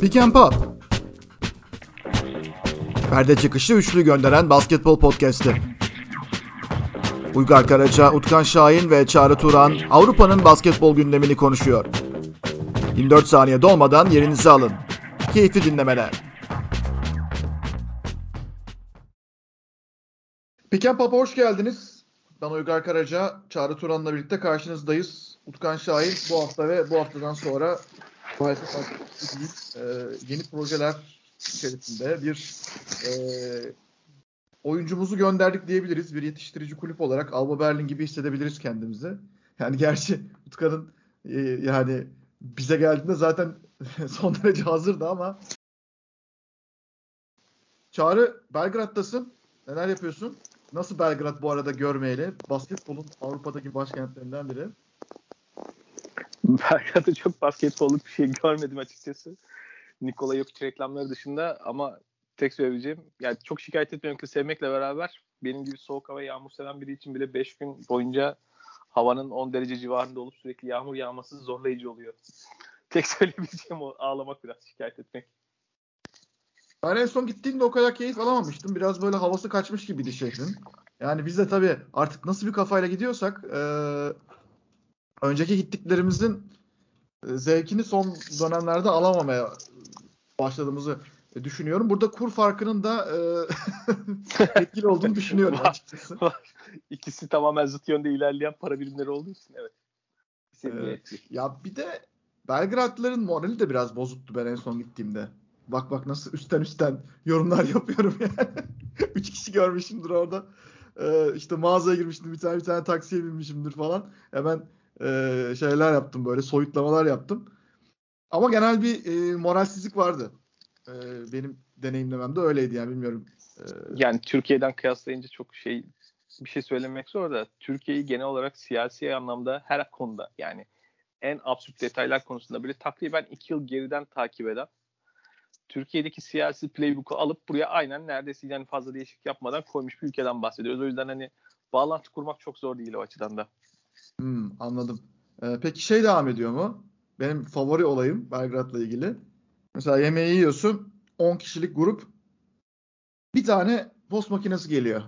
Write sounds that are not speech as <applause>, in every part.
Pick and Pop. Perde çıkışı üçlü gönderen basketbol podcast'i. Uygar Karaca, Utkan Şahin ve Çağrı Turan Avrupa'nın basketbol gündemini konuşuyor. 24 saniye dolmadan yerinizi alın. Keyifli dinlemeler. Pick and Pop'a hoş geldiniz. Ben Uygar Karaca, Çağrı Turan'la birlikte karşınızdayız. Utkan Şahin bu hafta ve bu haftadan sonra maalesef e, yeni projeler içerisinde bir e, oyuncumuzu gönderdik diyebiliriz. Bir yetiştirici kulüp olarak Alba Berlin gibi hissedebiliriz kendimizi. Yani gerçi Utkan'ın e, yani bize geldiğinde zaten <laughs> son derece hazırdı ama Çağrı Belgrad'dasın. Neler yapıyorsun? Nasıl Belgrad bu arada görmeyeli? Basketbolun Avrupa'daki başkentlerinden biri. Belgrad'da çok basketbolluk bir şey görmedim açıkçası. Nikola Jokic reklamları dışında ama tek söyleyeceğim yani çok şikayet etmiyorum ki sevmekle beraber benim gibi soğuk hava yağmur seven biri için bile 5 gün boyunca havanın 10 derece civarında olup sürekli yağmur yağması zorlayıcı oluyor. Tek <laughs> söyleyebileceğim o ağlamak biraz şikayet etmek. Ben en son gittiğimde o kadar keyif alamamıştım. Biraz böyle havası kaçmış gibiydi şehrin. Yani biz de tabii artık nasıl bir kafayla gidiyorsak e, önceki gittiklerimizin e, zevkini son dönemlerde alamamaya başladığımızı düşünüyorum. Burada kur farkının da e, <laughs> etkili olduğunu <laughs> düşünüyorum açıkçası. İkisi tamamen zıt yönde ilerleyen para birimleri olduğu için evet. evet. Ya bir de Belgradlıların morali de biraz bozuktu ben en son gittiğimde. Bak bak nasıl üstten üstten yorumlar <laughs> yapıyorum yani. Üç kişi görmüşümdür orada. Ee, işte mağazaya girmiştim bir tane bir tane taksiye binmişimdir falan. Hemen e, şeyler yaptım böyle soyutlamalar yaptım. Ama genel bir e, moralsizlik vardı. E, benim deneyimlememde öyleydi yani bilmiyorum. E, yani Türkiye'den kıyaslayınca çok şey bir şey söylemek zor da Türkiye'yi genel olarak siyasi anlamda her konuda yani en absürt detaylar konusunda bile takriben iki yıl geriden takip eden Türkiye'deki siyasi playbook'u alıp buraya aynen neredeyse yani fazla değişik yapmadan koymuş bir ülkeden bahsediyoruz. O yüzden hani bağlantı kurmak çok zor değil o açıdan da. Hmm, anladım. Ee, peki şey devam ediyor mu? Benim favori olayım Belgrad'la ilgili. Mesela yemeği yiyorsun 10 kişilik grup bir tane post makinesi geliyor.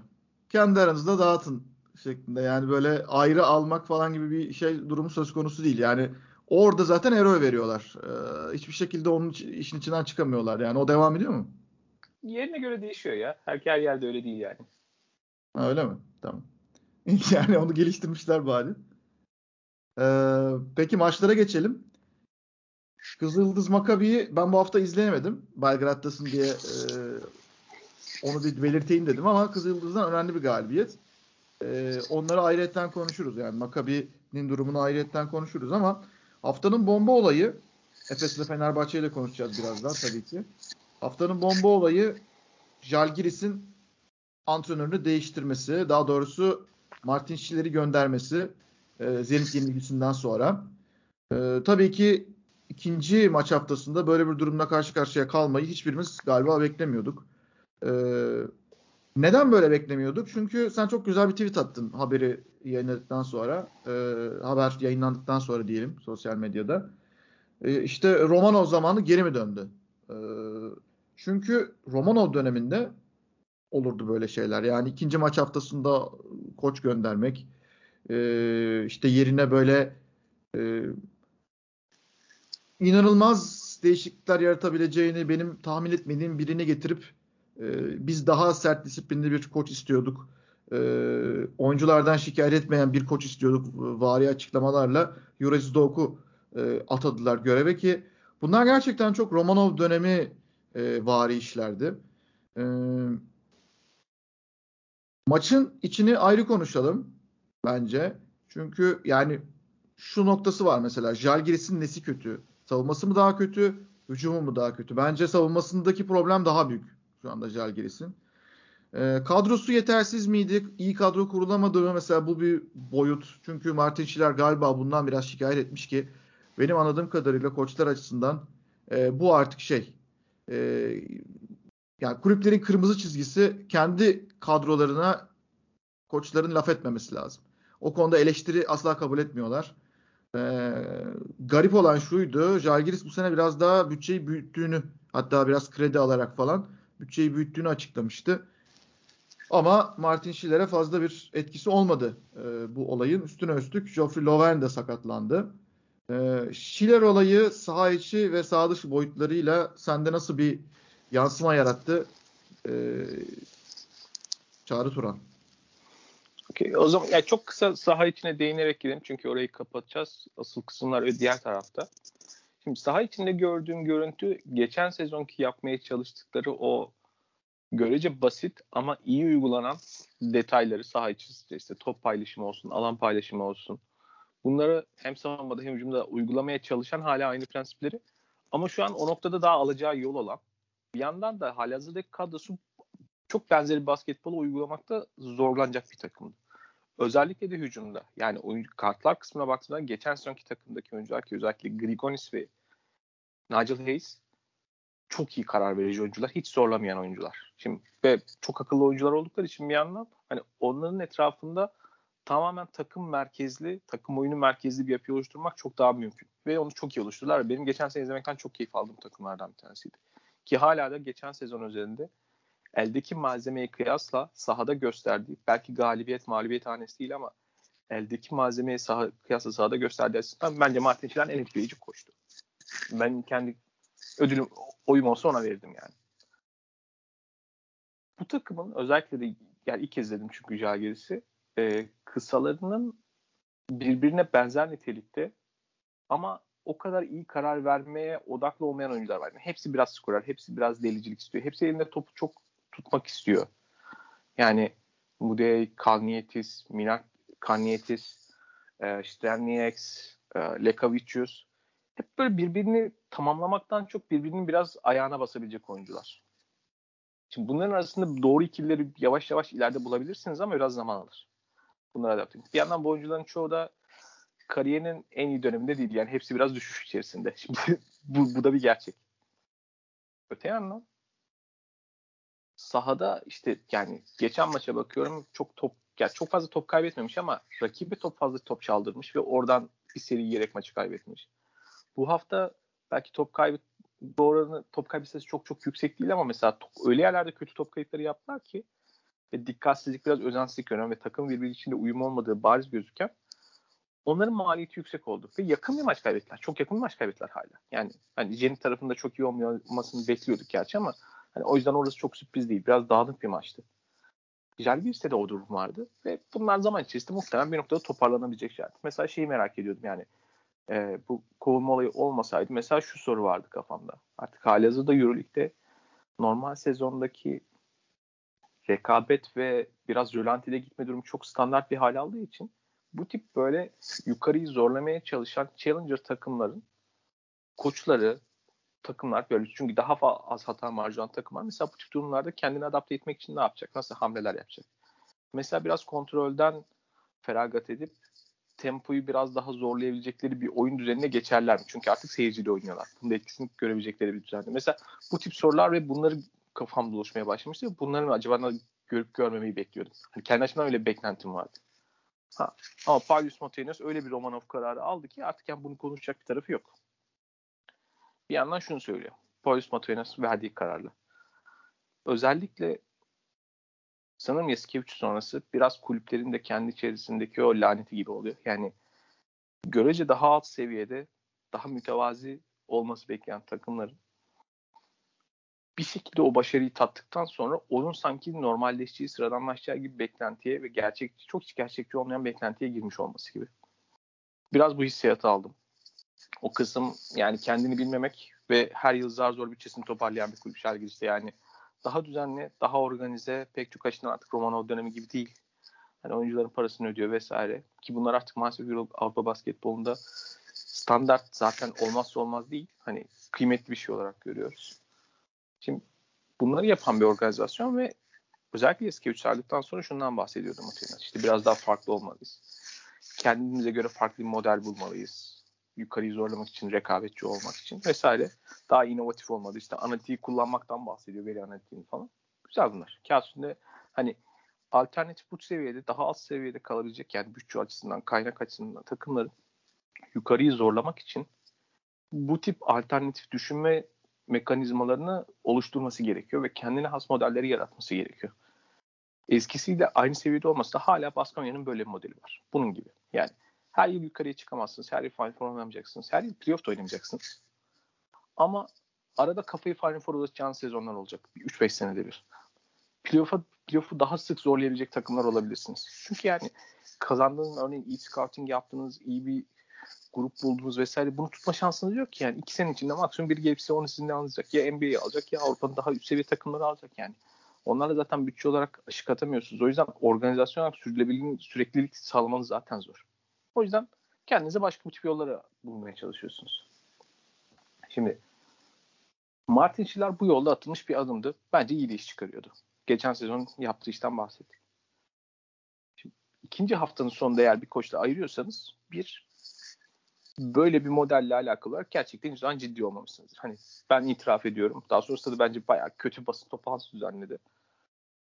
Kendi aranızda dağıtın şeklinde. Yani böyle ayrı almak falan gibi bir şey durumu söz konusu değil. Yani orada zaten eroy veriyorlar. Ee, hiçbir şekilde onun işin içinden çıkamıyorlar. Yani o devam ediyor mu? Yerine göre değişiyor ya. Her, her yerde öyle değil yani. Ha, öyle mi? Tamam. <laughs> yani onu geliştirmişler bari. Ee, peki maçlara geçelim. Kızıldız Makabi'yi ben bu hafta izleyemedim. Belgrad'dasın diye e, onu bir belirteyim dedim ama Kızıldız'dan önemli bir galibiyet. E, onları ayrıyetten konuşuruz. Yani Makabi'nin durumunu ayrıyetten konuşuruz ama haftanın bomba olayı Efes ile Fenerbahçe ile konuşacağız birazdan tabii ki. Haftanın bomba olayı Jalgiris'in antrenörünü değiştirmesi. Daha doğrusu Martin Schiller'i göndermesi e, Zenit yenilgisinden sonra. E, tabii ki ikinci maç haftasında böyle bir durumla karşı karşıya kalmayı hiçbirimiz galiba beklemiyorduk. E, neden böyle beklemiyorduk? Çünkü sen çok güzel bir tweet attın haberi yayınladıktan sonra. E, haber yayınlandıktan sonra diyelim sosyal medyada. E, işte Romanov zamanı geri mi döndü? E, çünkü Romanov döneminde olurdu böyle şeyler. Yani ikinci maç haftasında koç göndermek, e, işte yerine böyle e, inanılmaz değişiklikler yaratabileceğini benim tahmin etmediğim birini getirip e, biz daha sert disiplinli bir koç istiyorduk. E, oyunculardan şikayet etmeyen bir koç istiyorduk vari açıklamalarla. Juraj Dok'u e, atadılar göreve ki bunlar gerçekten çok Romanov dönemi e, vari işlerdi. E, maçın içini ayrı konuşalım bence. Çünkü yani şu noktası var mesela. Jalgiris'in nesi kötü? Savunması mı daha kötü? Hücumu mu daha kötü? Bence savunmasındaki problem daha büyük şu anda Jalgiris'in. E, kadrosu yetersiz miydi? İyi kadro kurulamadı mı? Mesela bu bir boyut. Çünkü Martin Schiller galiba bundan biraz şikayet etmiş ki benim anladığım kadarıyla koçlar açısından e, bu artık şey e, yani kulüplerin kırmızı çizgisi kendi kadrolarına koçların laf etmemesi lazım. O konuda eleştiri asla kabul etmiyorlar. Ee, garip olan şuydu. Jalgiris bu sene biraz daha bütçeyi büyüttüğünü hatta biraz kredi alarak falan bütçeyi büyüttüğünü açıklamıştı. Ama Martin Schiller'e fazla bir etkisi olmadı e, bu olayın. Üstüne üstlük Geoffrey Lovern de sakatlandı. E, Schiller olayı saha içi ve saha dışı boyutlarıyla sende nasıl bir yansıma yarattı? E, Çağrı Turan. Okay, o zaman yani çok kısa saha içine değinerek gidelim çünkü orayı kapatacağız. Asıl kısımlar diğer tarafta. Şimdi saha içinde gördüğüm görüntü geçen sezonki yapmaya çalıştıkları o görece basit ama iyi uygulanan detayları saha içinde işte top paylaşımı olsun, alan paylaşımı olsun. Bunları hem savunmada hem hücumda uygulamaya çalışan hala aynı prensipleri. Ama şu an o noktada daha alacağı yol olan bir yandan da halihazırdaki kadrosu çok benzeri basketbolu uygulamakta zorlanacak bir takımdı. Özellikle de hücumda. Yani oyuncu kartlar kısmına baktığında geçen sonki takımdaki oyuncular ki özellikle Grigonis ve Nigel Hayes çok iyi karar verici oyuncular. Hiç zorlamayan oyuncular. Şimdi ve çok akıllı oyuncular oldukları için bir yandan hani onların etrafında tamamen takım merkezli, takım oyunu merkezli bir yapı oluşturmak çok daha mümkün. Ve onu çok iyi oluşturdular. Benim geçen sene izlemekten çok keyif aldığım takımlardan bir tanesiydi. Ki hala da geçen sezon üzerinde eldeki malzemeyi kıyasla sahada gösterdiği, belki galibiyet mağlubiyet hanesi değil ama eldeki malzemeyi saha, kıyasla sahada gösterdiği açısından bence Martin Schiller en etkileyici koştu. Ben kendi ödülüm oyum olsa ona verirdim yani. Bu takımın özellikle de yani ilk kez dedim çünkü Jagiris'i e, kısalarının birbirine benzer nitelikte ama o kadar iyi karar vermeye odaklı olmayan oyuncular var. Yani hepsi biraz skorer, hepsi biraz delicilik istiyor. Hepsi elinde topu çok tutmak istiyor. Yani Mudey, Kalnietis, Minak Kalnietis, e, Strelnieks, e, Lekavicius hep böyle birbirini tamamlamaktan çok birbirinin biraz ayağına basabilecek oyuncular. Şimdi bunların arasında doğru ikilileri yavaş yavaş ileride bulabilirsiniz ama biraz zaman alır. Bunlara adapte Bir yandan bu oyuncuların çoğu da kariyerinin en iyi döneminde değil. Yani hepsi biraz düşüş içerisinde. Şimdi <laughs> bu, bu da bir gerçek. Öte yandan sahada işte yani geçen maça bakıyorum çok top yani çok fazla top kaybetmemiş ama rakibi top fazla top çaldırmış ve oradan bir seri yiyerek maçı kaybetmiş. Bu hafta belki top kaybı doğru top kaybı sayısı çok çok yüksek değil ama mesela top, öyle yerlerde kötü top kayıpları yaptılar ki ve dikkatsizlik biraz özensizlik gören ve takım birbiri içinde uyum olmadığı bariz gözüken onların maliyeti yüksek oldu. Ve yakın bir maç kaybettiler. Çok yakın bir maç kaybettiler hala. Yani hani Jenny tarafında çok iyi olmasını bekliyorduk gerçi ama hani o yüzden orası çok sürpriz değil. Biraz dağınık bir maçtı. Jalgiris'te de o durum vardı. Ve bunlar zaman içerisinde muhtemelen bir noktada toparlanabilecek şeyler. Mesela şeyi merak ediyordum yani e, bu kovulma olayı olmasaydı mesela şu soru vardı kafamda. Artık halihazırda Euroleague'de normal sezondaki rekabet ve biraz rölantide gitme durumu çok standart bir hal aldığı için bu tip böyle yukarıyı zorlamaya çalışan challenger takımların koçları, takımlar böyle çünkü daha az hata marjı takımlar mesela bu tip durumlarda kendini adapte etmek için ne yapacak? Nasıl hamleler yapacak? Mesela biraz kontrolden feragat edip tempoyu biraz daha zorlayabilecekleri bir oyun düzenine geçerler mi? Çünkü artık seyirciyle oynuyorlar. Bunun etkisini görebilecekleri bir düzende. Mesela bu tip sorular ve bunları kafamda oluşmaya başlamıştı. Bunları acaba görüp görmemeyi bekliyordum. Hani kendi açımdan öyle bir beklentim vardı. Ha. Ama Paulius Montaigne öyle bir Romanov kararı aldı ki artık yani bunu konuşacak bir tarafı yok. Bir yandan şunu söylüyor. Paulius Montaigne verdiği kararla. Özellikle sanırım Yasikevich sonrası biraz kulüplerin de kendi içerisindeki o laneti gibi oluyor. Yani görece daha alt seviyede daha mütevazi olması bekleyen takımların bir şekilde o başarıyı tattıktan sonra onun sanki normalleşeceği, sıradanlaşacağı gibi beklentiye ve gerçekçi, çok gerçekçi olmayan beklentiye girmiş olması gibi. Biraz bu hissiyatı aldım. O kısım yani kendini bilmemek ve her yıl zar zor bütçesini toparlayan bir kulüp Şalgiris'te yani daha düzenli, daha organize, pek çok açıdan artık Romanov dönemi gibi değil. Hani oyuncuların parasını ödüyor vesaire. Ki bunlar artık maalesef Avrupa basketbolunda standart zaten olmazsa olmaz değil. Hani kıymetli bir şey olarak görüyoruz. Şimdi bunları yapan bir organizasyon ve özellikle eski üç sardıktan sonra şundan bahsediyordum Atina. İşte biraz daha farklı olmalıyız. Kendimize göre farklı bir model bulmalıyız. Yukarıyı zorlamak için, rekabetçi olmak için vesaire. Daha inovatif olmalı. İşte analitiği kullanmaktan bahsediyor, veri analitiğini falan. Güzel bunlar. Kağıt hani alternatif bu seviyede daha az seviyede kalabilecek yani bütçe açısından kaynak açısından takımların yukarıyı zorlamak için bu tip alternatif düşünme mekanizmalarını oluşturması gerekiyor ve kendine has modelleri yaratması gerekiyor. Eskisiyle aynı seviyede olmasa da hala Baskonya'nın böyle bir modeli var. Bunun gibi. Yani her yıl yukarıya çıkamazsınız. Her yıl Final Four oynamayacaksınız. Her yıl playoff oynamayacaksınız. Ama arada kafayı Final Four uzatacağınız sezonlar olacak. 3-5 senede bir. Playoff'a playoff'u daha sık zorlayabilecek takımlar olabilirsiniz. Çünkü yani kazandığınız örneğin iyi scouting yaptığınız, iyi bir grup buldunuz vesaire bunu tutma şansınız yok ki yani iki sene içinde maksimum bir gelip size onu sizinle alacak ya NBA'yi alacak ya Avrupa'nın daha üst seviye takımları alacak yani. Onlarla zaten bütçe olarak aşık atamıyorsunuz. O yüzden organizasyon olarak sürdürülebilirlik, süreklilik sağlamanız zaten zor. O yüzden kendinize başka bir tip yolları bulmaya çalışıyorsunuz. Şimdi Martin Schiller bu yolda atılmış bir adımdı. Bence iyi de iş çıkarıyordu. Geçen sezon yaptığı işten bahsettik. Şimdi, ikinci haftanın sonunda eğer bir koçla ayırıyorsanız bir böyle bir modelle alakalı olarak gerçekten yüzden ciddi olmamışsınızdır. Hani ben itiraf ediyorum. Daha sonrasında da bence bayağı kötü basın toplantısı düzenledi.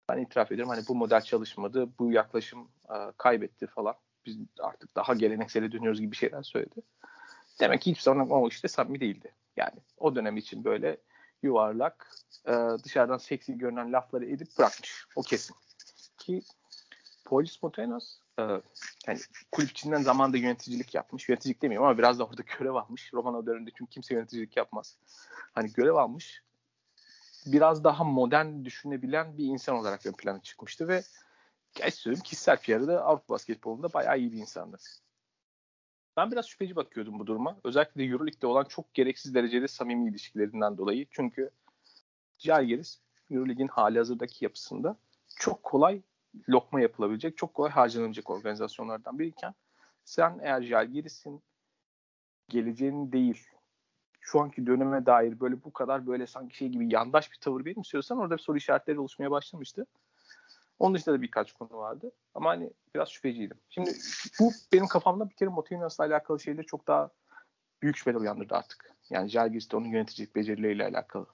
Ben itiraf ediyorum hani bu model çalışmadı, bu yaklaşım e, kaybetti falan. Biz artık daha geleneksele dönüyoruz gibi şeyler söyledi. Demek ki hiçbir zaman o işte samimi değildi. Yani o dönem için böyle yuvarlak, e, dışarıdan seksi görünen lafları edip bırakmış. O kesin. Ki Paul Spontanos e, yani kulüp içinden zamanda yöneticilik yapmış. Yöneticilik demiyorum ama biraz da orada <laughs> görev almış. Romano döneminde çünkü kimse yöneticilik yapmaz. Hani görev almış. Biraz daha modern düşünebilen bir insan olarak ön plana çıkmıştı ve geç söyleyeyim kişisel PR'ı da Avrupa basketbolunda bayağı iyi bir insandı. Ben biraz şüpheci bakıyordum bu duruma. Özellikle de Euroleague'de olan çok gereksiz derecede samimi ilişkilerinden dolayı. Çünkü Jalgiris Euroleague'in hali hazırdaki yapısında çok kolay lokma yapılabilecek, çok kolay harcanabilecek organizasyonlardan biriyken sen eğer Jalgiris'in geleceğini değil, şu anki döneme dair böyle bu kadar böyle sanki şey gibi yandaş bir tavır benimsiyorsan orada bir soru işaretleri oluşmaya başlamıştı. Onun dışında da birkaç konu vardı. Ama hani biraz şüpheciydim. Şimdi bu benim kafamda bir kere Motinas'la alakalı şeyleri çok daha büyük şüpheler uyandırdı artık. Yani Jalgiris'te onun yöneticilik becerileriyle alakalı.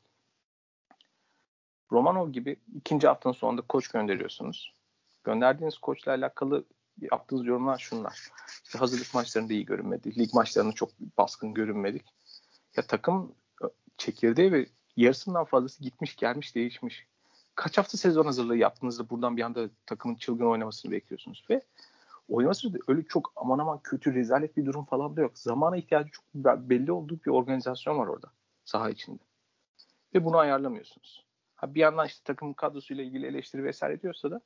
Romanov gibi ikinci haftanın sonunda koç gönderiyorsunuz. Gönderdiğiniz koçla alakalı yaptığınız yorumlar şunlar. İşte hazırlık maçlarında iyi görünmedi. Lig maçlarında çok baskın görünmedik. Ya takım çekirdeği ve yarısından fazlası gitmiş gelmiş değişmiş kaç hafta sezon hazırlığı yaptığınızda buradan bir anda takımın çılgın oynamasını bekliyorsunuz ve oynaması da öyle çok aman aman kötü rezalet bir durum falan da yok. Zamana ihtiyacı çok belli olduğu bir organizasyon var orada saha içinde. Ve bunu ayarlamıyorsunuz. Ha bir yandan işte takım kadrosuyla ilgili eleştiri vesaire diyorsa da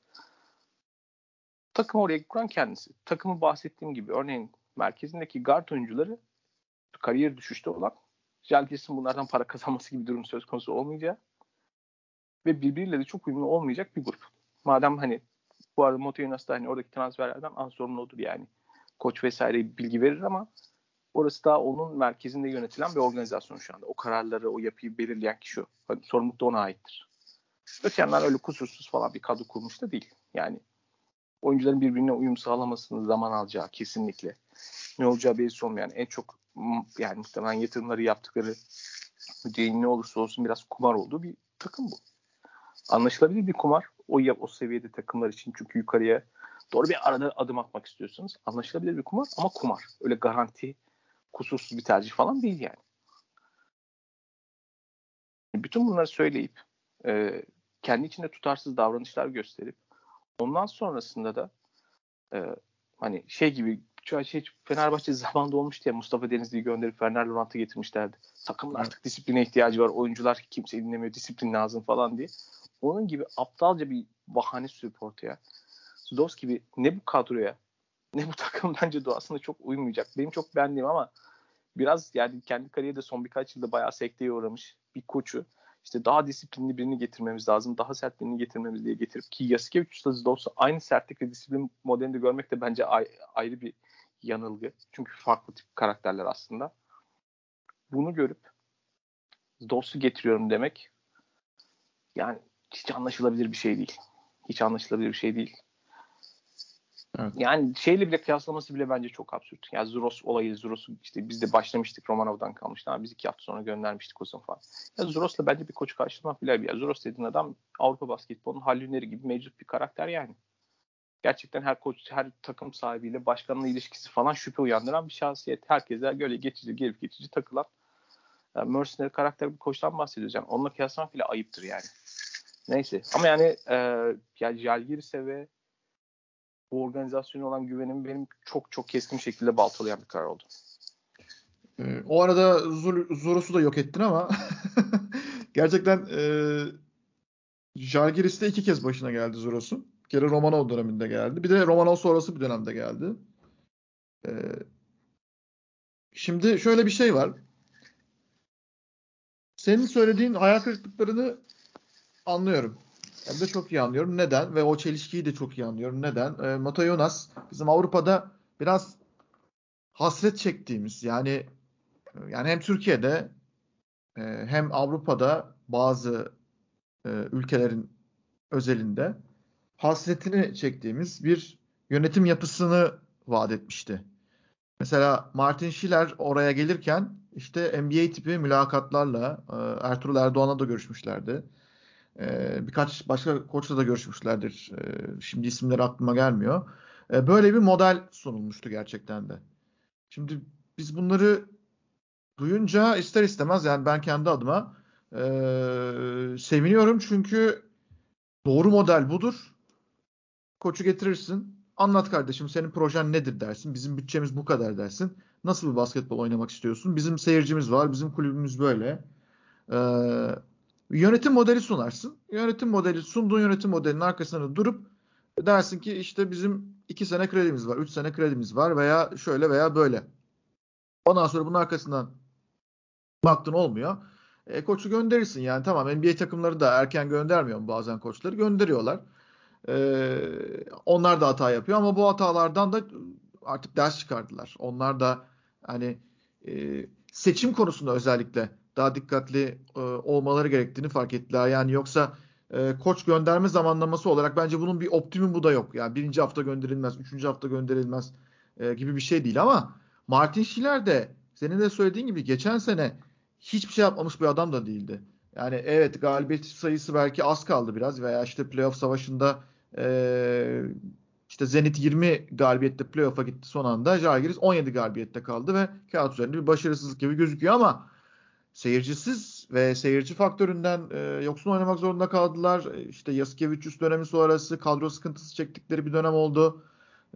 takım oraya kuran kendisi. Takımı bahsettiğim gibi örneğin merkezindeki guard oyuncuları kariyer düşüşte olan Jalgis'in bunlardan para kazanması gibi durum söz konusu olmayacağı ve birbiriyle de çok uyumlu olmayacak bir grup. Madem hani bu arada Motoyonas da hani oradaki transferlerden an sorumludur yani. Koç vesaire bilgi verir ama orası da onun merkezinde yönetilen bir organizasyon şu anda. O kararları, o yapıyı belirleyen kişi o. Hani sorumluluk da ona aittir. Öte yandan öyle kusursuz falan bir kadro kurmuş da değil. Yani oyuncuların birbirine uyum sağlamasını zaman alacağı kesinlikle. Ne olacağı belirsiz olmayan en çok yani muhtemelen yatırımları yaptıkları müddeğin ne olursa olsun biraz kumar olduğu bir takım bu anlaşılabilir bir kumar. O o seviyede takımlar için çünkü yukarıya doğru bir arada adım atmak istiyorsanız anlaşılabilir bir kumar ama kumar. Öyle garanti kusursuz bir tercih falan değil yani. Bütün bunları söyleyip e, kendi içinde tutarsız davranışlar gösterip ondan sonrasında da e, hani şey gibi şey, Fenerbahçe <laughs> zamanında olmuştu ya Mustafa Denizli'yi gönderip Fener Laurent'ı getirmişlerdi. Takımın artık disipline ihtiyacı var. Oyuncular kimse dinlemiyor. Disiplin lazım falan diye. Onun gibi aptalca bir bahane sürüp ortaya. Sudos gibi ne bu kadroya ne bu <laughs> takım bence doğasına çok uymayacak. Benim çok beğendiğim ama biraz yani kendi kariyerde son birkaç yılda bayağı sekteye uğramış bir koçu işte daha disiplinli birini getirmemiz lazım. Daha sert birini getirmemiz diye getirip ki Yasikevicius'la Zdovs'u aynı sertlik ve disiplin modelinde görmek de bence ayrı bir yanılgı. Çünkü farklı tip karakterler aslında. Bunu görüp Zdovs'u getiriyorum demek yani hiç anlaşılabilir bir şey değil. Hiç anlaşılabilir bir şey değil. Evet. Yani şeyle bile kıyaslaması bile bence çok absürt. Yani Zuros olayı, Zuros'u işte biz de başlamıştık Romanov'dan kalmıştı ama biz iki hafta sonra göndermiştik o zaman falan. Ya Zuros'la bence bir koçu karşılamak bile bir. Ya Zuros dediğin adam Avrupa basketbolunun hallünleri gibi mevcut bir karakter yani. Gerçekten her koç, her takım sahibiyle başkanla ilişkisi falan şüphe uyandıran bir şahsiyet. Herkese böyle geçici, gelip geçici takılan yani mercenary karakter bir koçtan bahsediyoruz. Yani onunla kıyaslamak bile ayıptır yani. Neyse. Ama yani e, yani Jalgiris'e ve bu organizasyona olan güvenim benim çok çok keskin şekilde baltalayan bir karar oldu. Ee, o arada Zul Zoros'u da yok ettin ama <laughs> gerçekten e, Jalgiris'te iki kez başına geldi Zoros'un. Bir kere Romanov döneminde geldi. Bir de Romanov sonrası bir dönemde geldi. Ee, şimdi şöyle bir şey var. Senin söylediğin hayal kırıklıklarını anlıyorum. Hem de çok iyi anlıyorum. Neden? Ve o çelişkiyi de çok iyi anlıyorum. Neden? E, Mata Jonas bizim Avrupa'da biraz hasret çektiğimiz yani yani hem Türkiye'de e, hem Avrupa'da bazı e, ülkelerin özelinde hasretini çektiğimiz bir yönetim yapısını vaat etmişti. Mesela Martin Schiller oraya gelirken işte NBA tipi mülakatlarla e, Ertuğrul Erdoğan'la da görüşmüşlerdi. E, birkaç başka koçla da görüşmüşlerdir. E, şimdi isimleri aklıma gelmiyor. E, böyle bir model sunulmuştu gerçekten de. Şimdi biz bunları duyunca ister istemez yani ben kendi adıma e, seviniyorum çünkü doğru model budur. Koçu getirirsin. Anlat kardeşim senin projen nedir dersin. Bizim bütçemiz bu kadar dersin. Nasıl bir basketbol oynamak istiyorsun? Bizim seyircimiz var. Bizim kulübümüz böyle. Ee, yönetim modeli sunarsın. Yönetim modeli sunduğun yönetim modelinin arkasında durup dersin ki işte bizim iki sene kredimiz var, üç sene kredimiz var veya şöyle veya böyle. Ondan sonra bunun arkasından baktın olmuyor. E, koçu gönderirsin yani tamam NBA takımları da erken göndermiyor mu bazen koçları gönderiyorlar. E, onlar da hata yapıyor ama bu hatalardan da artık ders çıkardılar. Onlar da hani e, seçim konusunda özellikle daha dikkatli e, olmaları gerektiğini fark ettiler. Yani yoksa e, koç gönderme zamanlaması olarak bence bunun bir optimumu da yok. Yani birinci hafta gönderilmez, üçüncü hafta gönderilmez e, gibi bir şey değil ama Martin Schiller de senin de söylediğin gibi geçen sene hiçbir şey yapmamış bir adam da değildi. Yani evet galibiyet sayısı belki az kaldı biraz veya işte playoff savaşında e, işte Zenit 20 galibiyette playoff'a gitti son anda. Žalgiris 17 galibiyette kaldı ve kağıt üzerinde bir başarısızlık gibi gözüküyor ama seyircisiz ve seyirci faktöründen e, yoksun oynamak zorunda kaldılar. E, işte Yasikevicius dönemi sonrası kadro sıkıntısı çektikleri bir dönem oldu.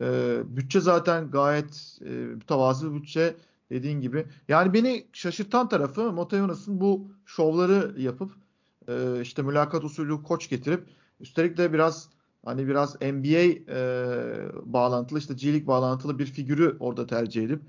E, bütçe zaten gayet e, mütevazı bir bütçe dediğin gibi. Yani beni şaşırtan tarafı Montayonas'ın bu şovları yapıp e, işte mülakat usulü koç getirip üstelik de biraz hani biraz NBA e, bağlantılı işte G League bağlantılı bir figürü orada tercih edip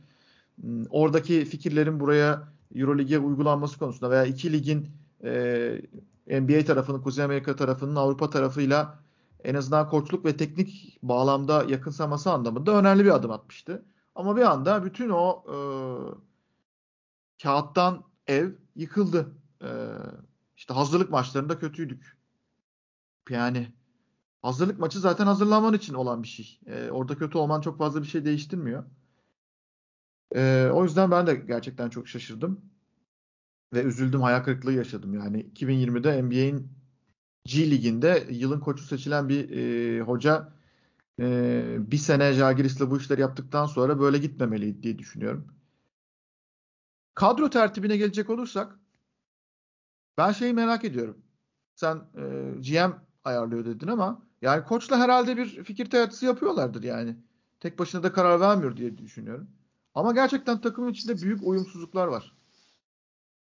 oradaki fikirlerin buraya Eurolig'e uygulanması konusunda veya iki ligin e, NBA tarafının, Kuzey Amerika tarafının Avrupa tarafıyla en azından koçluk ve teknik bağlamda yakınsaması anlamında önemli bir adım atmıştı. Ama bir anda bütün o e, kağıttan ev yıkıldı. E, işte hazırlık maçlarında kötüydük. Yani hazırlık maçı zaten hazırlanman için olan bir şey. E, orada kötü olman çok fazla bir şey değiştirmiyor. E, o yüzden ben de gerçekten çok şaşırdım. Ve üzüldüm, hayal kırıklığı yaşadım. Yani 2020'de NBA'in G Ligi'nde yılın koçu seçilen bir e, hoca e, bir sene Jagiris'le bu işleri yaptıktan sonra böyle gitmemeliydi diye düşünüyorum. Kadro tertibine gelecek olursak ben şeyi merak ediyorum. Sen e, GM ayarlıyor dedin ama yani koçla herhalde bir fikir teatisi yapıyorlardır yani. Tek başına da karar vermiyor diye düşünüyorum. Ama gerçekten takımın içinde büyük uyumsuzluklar var.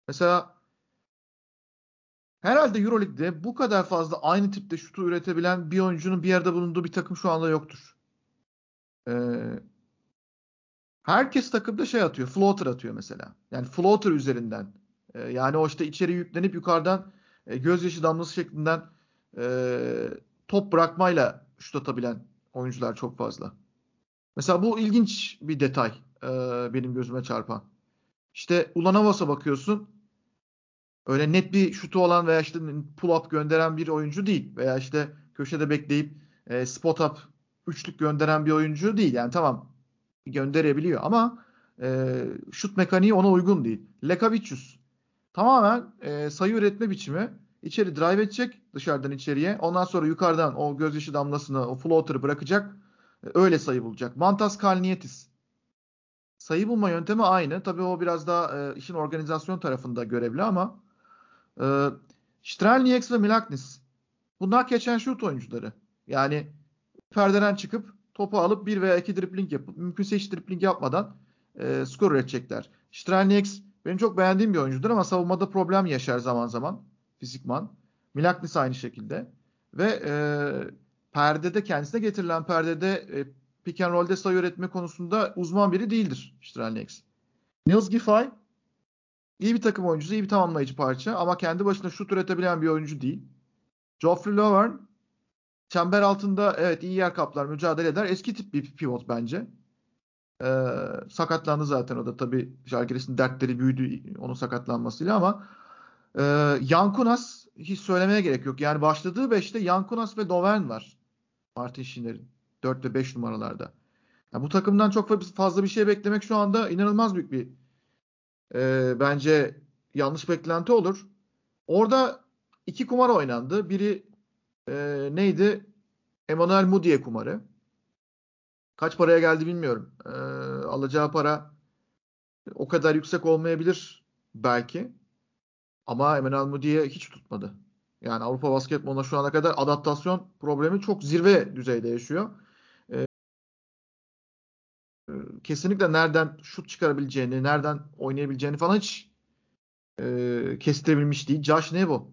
Mesela herhalde Euroleague'de bu kadar fazla aynı tipte şutu üretebilen bir oyuncunun bir yerde bulunduğu bir takım şu anda yoktur. Ee, herkes takımda şey atıyor. Floater atıyor mesela. Yani floater üzerinden. Ee, yani o işte içeri yüklenip yukarıdan e, gözyaşı damlası şeklinden e, top bırakmayla şut atabilen oyuncular çok fazla. Mesela bu ilginç bir detay e, benim gözüme çarpan. İşte Ulanovas'a bakıyorsun. Öyle net bir şutu olan veya işte pull up gönderen bir oyuncu değil. Veya işte köşede bekleyip e, spot up üçlük gönderen bir oyuncu değil. Yani tamam gönderebiliyor ama e, şut mekaniği ona uygun değil. Lekavicius tamamen e, sayı üretme biçimi. İçeri drive edecek dışarıdan içeriye. Ondan sonra yukarıdan o gözyaşı damlasını, o floater'ı bırakacak. E, öyle sayı bulacak. Mantas Kalnietis. Sayı bulma yöntemi aynı. Tabii o biraz daha e, işin organizasyon tarafında görevli ama e, Strelnieks ve Milaknis bunlar geçen şut oyuncuları. Yani perdeden çıkıp topu alıp bir veya iki dripling yapıp mümkünse hiç dripling yapmadan e, skor üretecekler. Strelnieks benim çok beğendiğim bir oyuncudur ama savunmada problem yaşar zaman zaman fizikman. Milaknis aynı şekilde. Ve e, perdede kendisine getirilen perdede e, pick and roll'de sayı üretme konusunda uzman biri değildir Strelnieks. Nils Giffey iyi bir takım oyuncusu, iyi bir tamamlayıcı parça ama kendi başına şut üretebilen bir oyuncu değil. Geoffrey Lovern çember altında evet iyi yer kaplar, mücadele eder. Eski tip bir pivot bence. Ee, sakatlandı zaten o da tabii Jalgiris'in dertleri büyüdü onun sakatlanmasıyla ama e, Yankunas hiç söylemeye gerek yok. Yani başladığı 5'te Yankunas ve Dovern var. Martin Schindler'in 4 ve 5 numaralarda. Yani bu takımdan çok fazla bir şey beklemek şu anda inanılmaz büyük bir e, bence yanlış beklenti olur. Orada iki kumar oynandı. Biri e, neydi? Emmanuel Mudiye kumarı. Kaç paraya geldi bilmiyorum. E, alacağı para o kadar yüksek olmayabilir belki. Ama Emmanuel Mudiye hiç tutmadı. Yani Avrupa basketboluna şu ana kadar adaptasyon problemi çok zirve düzeyde yaşıyor. Kesinlikle nereden şut çıkarabileceğini, nereden oynayabileceğini falan hiç e, kestirebilmiş değil. Josh Nebo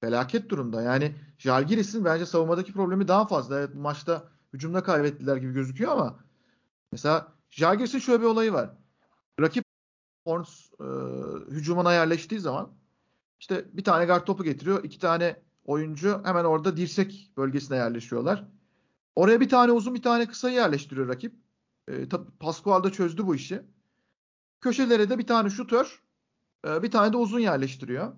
felaket durumda. Yani Jalgiris'in bence savunmadaki problemi daha fazla. Evet maçta hücumda kaybettiler gibi gözüküyor ama mesela Jalgiris'in şöyle bir olayı var. Rakip Horns e, hücumuna yerleştiği zaman işte bir tane guard topu getiriyor. iki tane oyuncu hemen orada dirsek bölgesine yerleşiyorlar. Oraya bir tane uzun bir tane kısayı yerleştiriyor rakip. E, Pascual da çözdü bu işi. Köşelere de bir tane şutör e, bir tane de uzun yerleştiriyor.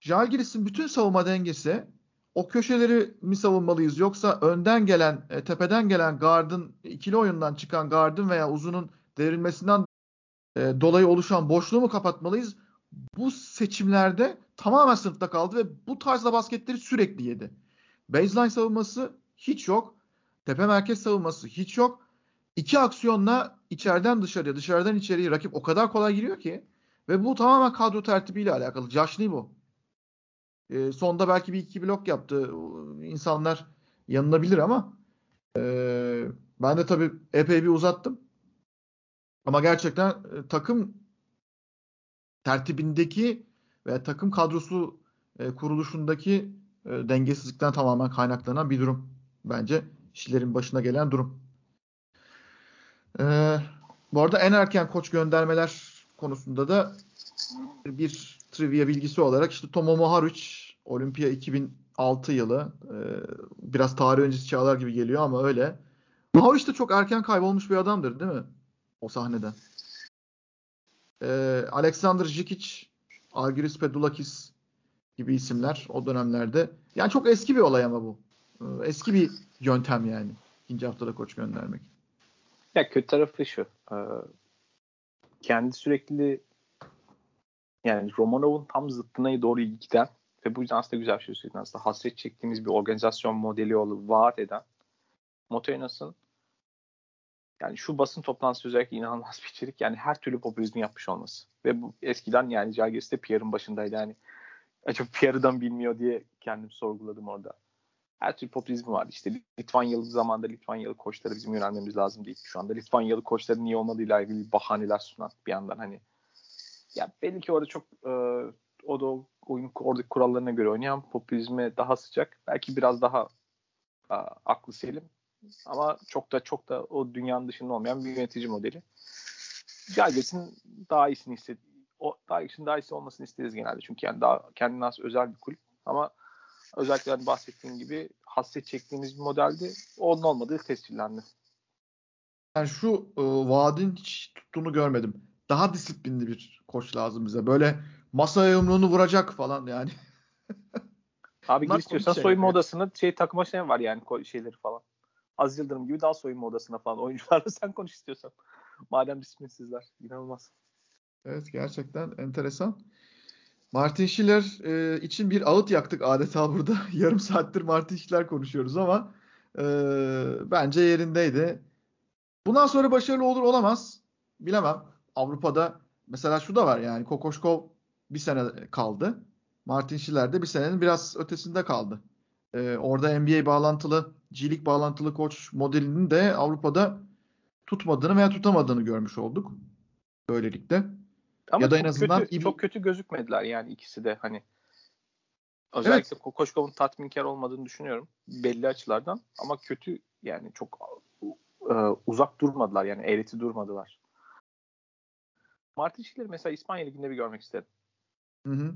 Jalgiris'in bütün savunma dengesi o köşeleri mi savunmalıyız yoksa önden gelen, e, tepeden gelen gardın, ikili oyundan çıkan gardın veya uzunun devrilmesinden e, dolayı oluşan boşluğu mu kapatmalıyız? Bu seçimlerde tamamen sınıfta kaldı ve bu tarzda basketleri sürekli yedi. Baseline savunması hiç yok. Tepe merkez savunması hiç yok. İki aksiyonla içeriden dışarıya, dışarıdan içeriye rakip o kadar kolay giriyor ki ve bu tamamen kadro tertibiyle alakalı. Josh bu. E, sonda belki bir iki blok yaptı. İnsanlar yanılabilir ama e, ben de tabii epey bir uzattım. Ama gerçekten e, takım tertibindeki ve takım kadrosu e, kuruluşundaki e, dengesizlikten tamamen kaynaklanan bir durum. Bence işlerin başına gelen durum. E, bu arada en erken koç göndermeler konusunda da bir trivia bilgisi olarak işte Tomo Moharuc Olimpiya 2006 yılı e, biraz tarih öncesi çağlar gibi geliyor ama öyle. Moharuc da çok erken kaybolmuş bir adamdır değil mi? o sahneden. Ee, Alexander Jikic, Argyris Pedulakis gibi isimler o dönemlerde. Yani çok eski bir olay ama bu. Ee, eski bir yöntem yani. ikinci haftada koç göndermek. Ya kötü tarafı şu. E, kendi sürekli yani Romanov'un tam zıttına doğru giden ve bu yüzden aslında güzel bir şey söyledin aslında. Hasret çektiğimiz bir organizasyon modeli olup vaat eden Motenas'ın yani şu basın toplantısı özellikle inanılmaz bir içerik. Yani her türlü popülizmi yapmış olması. Ve bu eskiden yani Jalgiris de başındaydı. Yani acaba PR'dan bilmiyor diye kendim sorguladım orada. Her türlü popülizmi vardı. İşte Litvanyalı zamanda Litvanyalı koçları bizim yönelmemiz lazım değil. Şu anda Litvanyalı koçların niye olmadığıyla ilgili bahaneler sunan bir yandan hani ya belli ki orada çok e, o da oyun oradaki kurallarına göre oynayan popülizme daha sıcak. Belki biraz daha a, aklı selim ama çok da çok da o dünyanın dışında olmayan bir yönetici modeli. Galves'in daha iyisini isted o daha iyisini daha iyisi olmasını isteriz genelde. Çünkü yani daha kendine has özel bir kulüp ama özellikle hani bahsettiğim gibi hasret çektiğimiz bir modeldi. Onun olmadığı tescillendi. Yani şu e, vaadin hiç tuttuğunu görmedim. Daha disiplinli bir koç lazım bize. Böyle masaya yumruğunu vuracak falan yani. <laughs> Abi gir istiyorsan soyunma odasında şey takıma şey var yani şeyleri falan. Az Yıldırım gibi daha soyunma odasına falan oyuncularla <laughs> sen konuş istiyorsan. Madem disiplinsizler. İnanılmaz. Evet gerçekten enteresan. Martin Schiller e, için bir ağıt yaktık adeta burada. <laughs> Yarım saattir Martin Schiller konuşuyoruz ama e, bence yerindeydi. Bundan sonra başarılı olur olamaz. Bilemem. Avrupa'da mesela şu da var yani Kokoşkov bir sene kaldı. Martin Schiller de bir senenin biraz ötesinde kaldı. E, orada NBA bağlantılı, G bağlantılı koç modelinin de Avrupa'da tutmadığını veya tutamadığını görmüş olduk. Böylelikle. Ama ya da en azından kötü, çok kötü gözükmediler yani ikisi de hani. Özellikle evet. Kokoşkov'un tatminkar olmadığını düşünüyorum belli açılardan ama kötü yani çok e, uzak durmadılar yani eğreti durmadılar. Martin Schiller'i mesela İspanya Ligi'nde bir görmek isterim. Hı hı.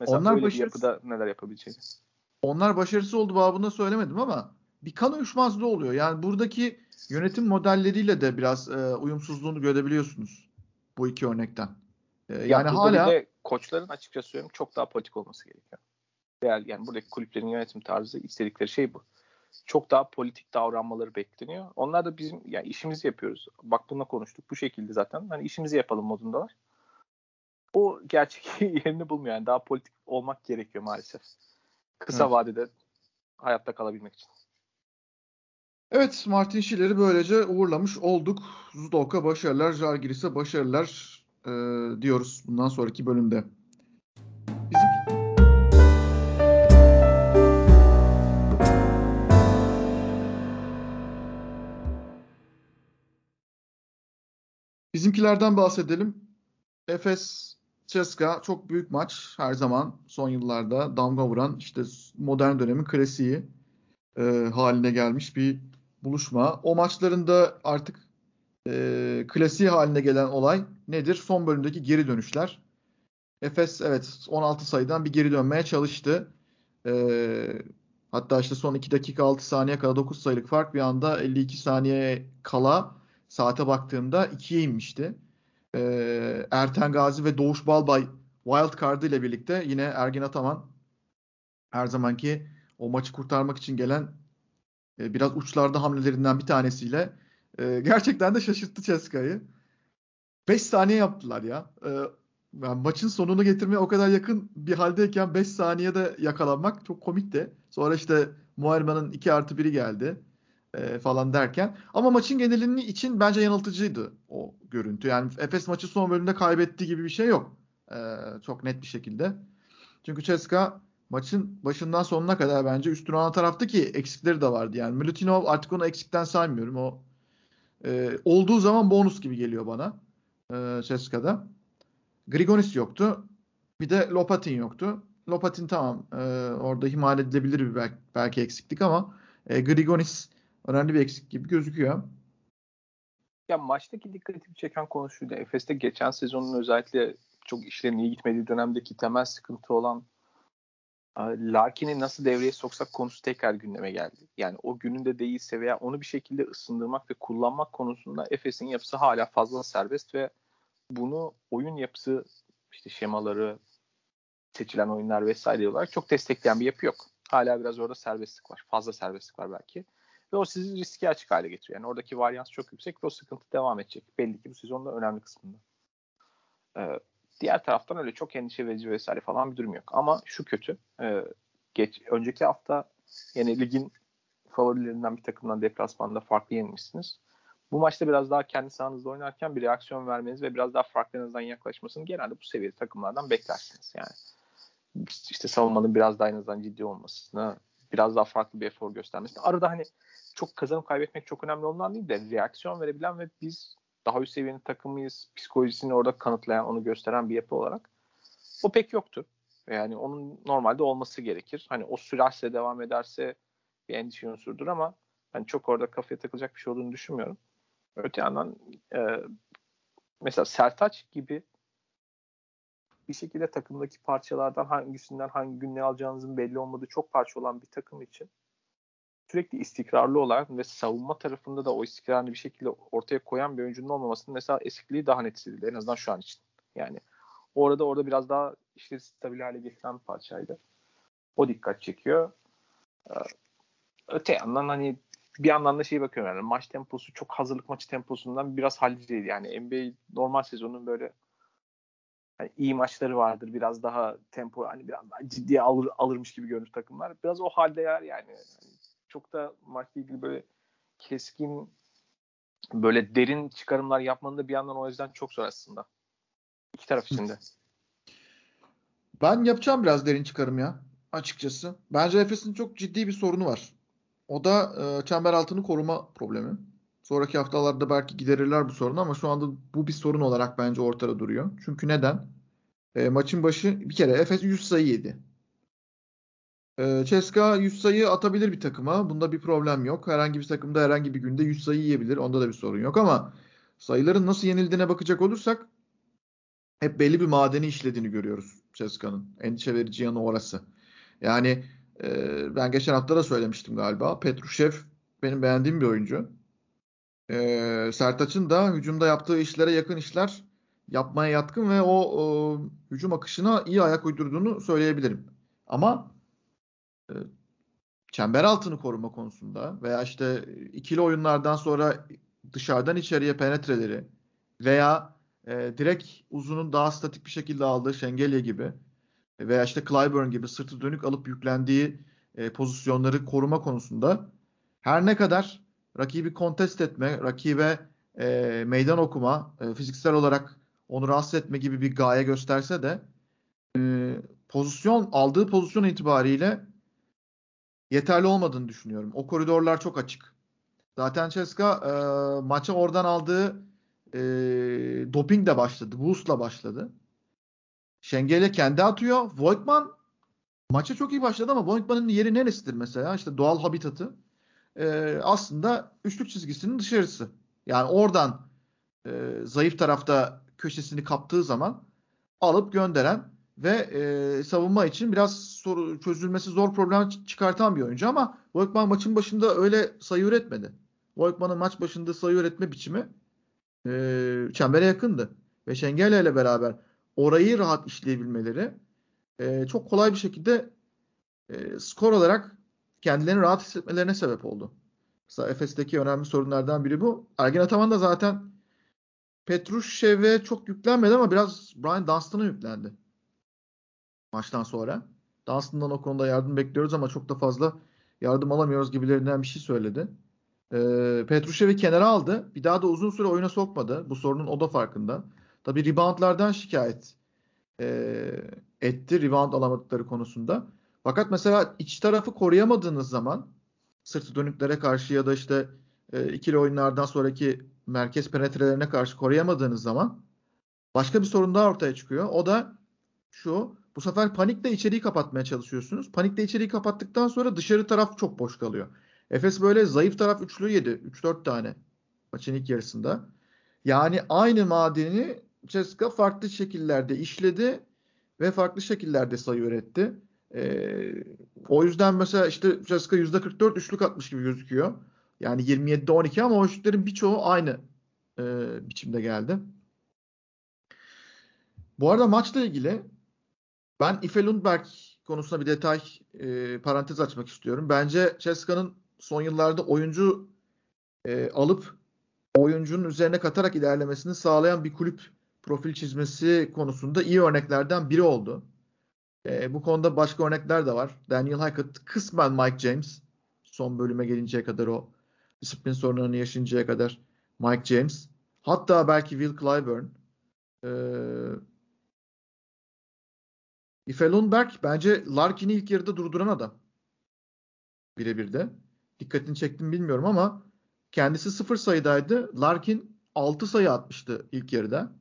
Mesela Onlar böyle başarısı... bir yapıda neler yapabileceğini. Onlar başarısı oldu babında söylemedim ama bir kan uyuşmazlığı oluyor. Yani buradaki yönetim modelleriyle de biraz e, uyumsuzluğunu görebiliyorsunuz bu iki örnekten. E, yani ya hala de koçların açıkça söylüyorum çok daha politik olması gerekiyor. Yani, yani buradaki kulüplerin yönetim tarzı istedikleri şey bu. Çok daha politik davranmaları bekleniyor. Onlar da bizim yani işimizi yapıyoruz. Bak bununla konuştuk. Bu şekilde zaten. Hani işimizi yapalım modundalar. O gerçek <laughs> yerini bulmuyor. Yani daha politik olmak gerekiyor maalesef. Kısa evet. vadede hayatta kalabilmek için. Evet Martin Schiller'i böylece uğurlamış olduk. Zudok'a başarılar, Jalgiris'e başarılar e, diyoruz bundan sonraki bölümde. Bizim... Bizimkilerden bahsedelim. Efes Ceska çok büyük maç her zaman son yıllarda damga vuran işte modern dönemin klasiği e, haline gelmiş bir buluşma. O maçlarında artık e, klasiği haline gelen olay nedir? Son bölümdeki geri dönüşler. Efes evet 16 sayıdan bir geri dönmeye çalıştı. E, hatta işte son 2 dakika 6 saniye kala 9 sayılık fark bir anda 52 saniye kala saate baktığımda 2'ye inmişti. E, Erten Gazi ve Doğuş Balbay wild card ile birlikte yine Ergin Ataman her zamanki o maçı kurtarmak için gelen e, biraz uçlarda hamlelerinden bir tanesiyle e, gerçekten de şaşırttı Ceska'yı. 5 saniye yaptılar ya. E, yani maçın sonunu getirmeye o kadar yakın bir haldeyken 5 saniyede yakalanmak çok komikti. Sonra işte Muharman'ın 2 artı 1'i geldi e, falan derken. Ama maçın genelini için bence yanıltıcıydı o görüntü. Yani Efes maçı son bölümde kaybettiği gibi bir şey yok. E, çok net bir şekilde. Çünkü Ceska maçın başından sonuna kadar bence üstün olan taraftı ki eksikleri de vardı. Yani Milutinov artık onu eksikten saymıyorum. O e, olduğu zaman bonus gibi geliyor bana. E, Ceska'da. Grigonis yoktu. Bir de Lopatin yoktu. Lopatin tamam e, orada himal edilebilir bir belki, belki eksiklik ama e, Grigonis önemli bir eksik gibi gözüküyor. Ya maçtaki dikkatimi çeken konu şuydu. Efes'te geçen sezonun özellikle çok işlerin iyi gitmediği dönemdeki temel sıkıntı olan Larkin'i nasıl devreye soksak konusu tekrar gündeme geldi. Yani o gününde değilse veya onu bir şekilde ısındırmak ve kullanmak konusunda Efes'in yapısı hala fazla serbest ve bunu oyun yapısı işte şemaları seçilen oyunlar vesaire olarak çok destekleyen bir yapı yok. Hala biraz orada serbestlik var. Fazla serbestlik var belki. Ve o sizi riski açık hale getiriyor. Yani oradaki varyans çok yüksek ve o sıkıntı devam edecek. Belli ki bu sezonda önemli kısmında. Ee, Diğer taraftan öyle çok endişe verici vesaire falan bir durum yok. Ama şu kötü. E, geç önceki hafta yine ligin favorilerinden bir takımdan deplasmanda farklı yenilmişsiniz. Bu maçta biraz daha kendi sahanızda oynarken bir reaksiyon vermeniz ve biraz daha farklarınızdan yaklaşmasını genelde bu seviyede takımlardan beklersiniz. Yani işte savunmanın biraz daha en azından ciddi olmasını, biraz daha farklı bir efor göstermesini. Arada hani çok kazanıp kaybetmek çok önemli olan değil de reaksiyon verebilen ve biz daha üst seviyenin takımıyız psikolojisini orada kanıtlayan, onu gösteren bir yapı olarak o pek yoktu. Yani onun normalde olması gerekir. Hani o sürerse devam ederse bir endişe unsurdur ama ben çok orada kafaya takılacak bir şey olduğunu düşünmüyorum. Öte yandan e, mesela Sertaç gibi bir şekilde takımdaki parçalardan hangisinden hangi gün alacağınızın belli olmadığı çok parça olan bir takım için sürekli istikrarlı olarak ve savunma tarafında da o istikrarını bir şekilde ortaya koyan bir oyuncunun olmamasının mesela eksikliği daha net hissedildi. En azından şu an için. Yani orada orada biraz daha işleri stabil hale getiren bir parçaydı. O dikkat çekiyor. Ee, öte yandan hani bir yandan da şey bakıyorum yani maç temposu çok hazırlık maçı temposundan biraz halliceydi. Yani NBA normal sezonun böyle yani iyi maçları vardır. Biraz daha tempo hani biraz daha ciddiye alır, alırmış gibi görünür takımlar. Biraz o halde yer yani. yani çok da maçla ilgili böyle keskin böyle derin çıkarımlar yapmanın da bir yandan o yüzden çok zor aslında. İki taraf için de. Ben yapacağım biraz derin çıkarım ya açıkçası. Bence Efes'in çok ciddi bir sorunu var. O da e, çember altını koruma problemi. Sonraki haftalarda belki giderirler bu sorunu ama şu anda bu bir sorun olarak bence ortada duruyor. Çünkü neden? E, maçın başı bir kere Efes 100 sayı yedi. E, Ceska 100 sayı atabilir bir takıma. Bunda bir problem yok. Herhangi bir takımda herhangi bir günde 100 sayı yiyebilir. Onda da bir sorun yok ama sayıların nasıl yenildiğine bakacak olursak hep belli bir madeni işlediğini görüyoruz Ceska'nın. Endişe verici yanı orası. Yani e, ben geçen hafta da söylemiştim galiba. Petrushev benim beğendiğim bir oyuncu. E, Sertaç'ın da hücumda yaptığı işlere yakın işler yapmaya yatkın ve o, o hücum akışına iyi ayak uydurduğunu söyleyebilirim. Ama e, çember altını koruma konusunda veya işte ikili oyunlardan sonra dışarıdan içeriye penetreleri veya e, direkt uzunun daha statik bir şekilde aldığı Şengelye gibi veya işte Clyburn gibi sırtı dönük alıp yüklendiği e, pozisyonları koruma konusunda her ne kadar rakibi kontest etme, rakibe e, meydan okuma, e, fiziksel olarak onu rahatsız etme gibi bir gaye gösterse de e, pozisyon aldığı pozisyon itibariyle yeterli olmadığını düşünüyorum. O koridorlar çok açık. Zaten Ceska e, maça oradan aldığı e, doping de başladı. Boost'la başladı. Şengele kendi atıyor. Voigtman maça çok iyi başladı ama Voigtman'ın yeri neresidir mesela? İşte doğal habitatı. E, aslında üçlük çizgisinin dışarısı. Yani oradan e, zayıf tarafta köşesini kaptığı zaman alıp gönderen ve e, savunma için biraz soru, çözülmesi zor problem çıkartan bir oyuncu ama Voigtman maçın başında öyle sayı üretmedi. Voigtman'ın maç başında sayı üretme biçimi e, çembere yakındı. Ve Şengele ile beraber orayı rahat işleyebilmeleri e, çok kolay bir şekilde e, skor olarak kendilerini rahat hissetmelerine sebep oldu. Mesela Efes'teki önemli sorunlardan biri bu. Ergin Ataman da zaten Petrushev'e çok yüklenmedi ama biraz Brian Dunstan'a yüklendi. Maçtan sonra. Dunstan'dan o konuda yardım bekliyoruz ama çok da fazla yardım alamıyoruz gibilerinden bir şey söyledi. Ee, Petrushev'i kenara aldı. Bir daha da uzun süre oyuna sokmadı. Bu sorunun o da farkında. Tabii reboundlardan şikayet e, etti. Rebound alamadıkları konusunda. Fakat mesela iç tarafı koruyamadığınız zaman sırtı dönüklere karşı ya da işte e, ikili oyunlardan sonraki merkez penetrelerine karşı koruyamadığınız zaman başka bir sorun daha ortaya çıkıyor. O da şu. Bu sefer panikle içeriği kapatmaya çalışıyorsunuz. Panikle içeriği kapattıktan sonra dışarı taraf çok boş kalıyor. Efes böyle zayıf taraf üçlü yedi. 3-4 tane maçın ilk yarısında. Yani aynı madeni Ceska farklı şekillerde işledi ve farklı şekillerde sayı üretti. Ee, o yüzden mesela işte Ceska %44 üçlük atmış gibi gözüküyor. Yani 27'de 12 ama o şutların birçoğu aynı e, biçimde geldi. Bu arada maçla ilgili ben Ife Lundberg konusunda bir detay e, parantez açmak istiyorum. Bence Ceska'nın son yıllarda oyuncu e, alıp oyuncunun üzerine katarak ilerlemesini sağlayan bir kulüp profil çizmesi konusunda iyi örneklerden biri oldu. E, bu konuda başka örnekler de var. Daniel Hackett, kısmen Mike James son bölüme gelinceye kadar o disiplin sorunlarını yaşayıncaya kadar Mike James. Hatta belki Will Clyburn. Ee, Ife Lundberg bence Larkin'i ilk yarıda durduran adam. Birebir de. Dikkatini çektim bilmiyorum ama kendisi sıfır sayıdaydı. Larkin 6 sayı atmıştı ilk yarıda.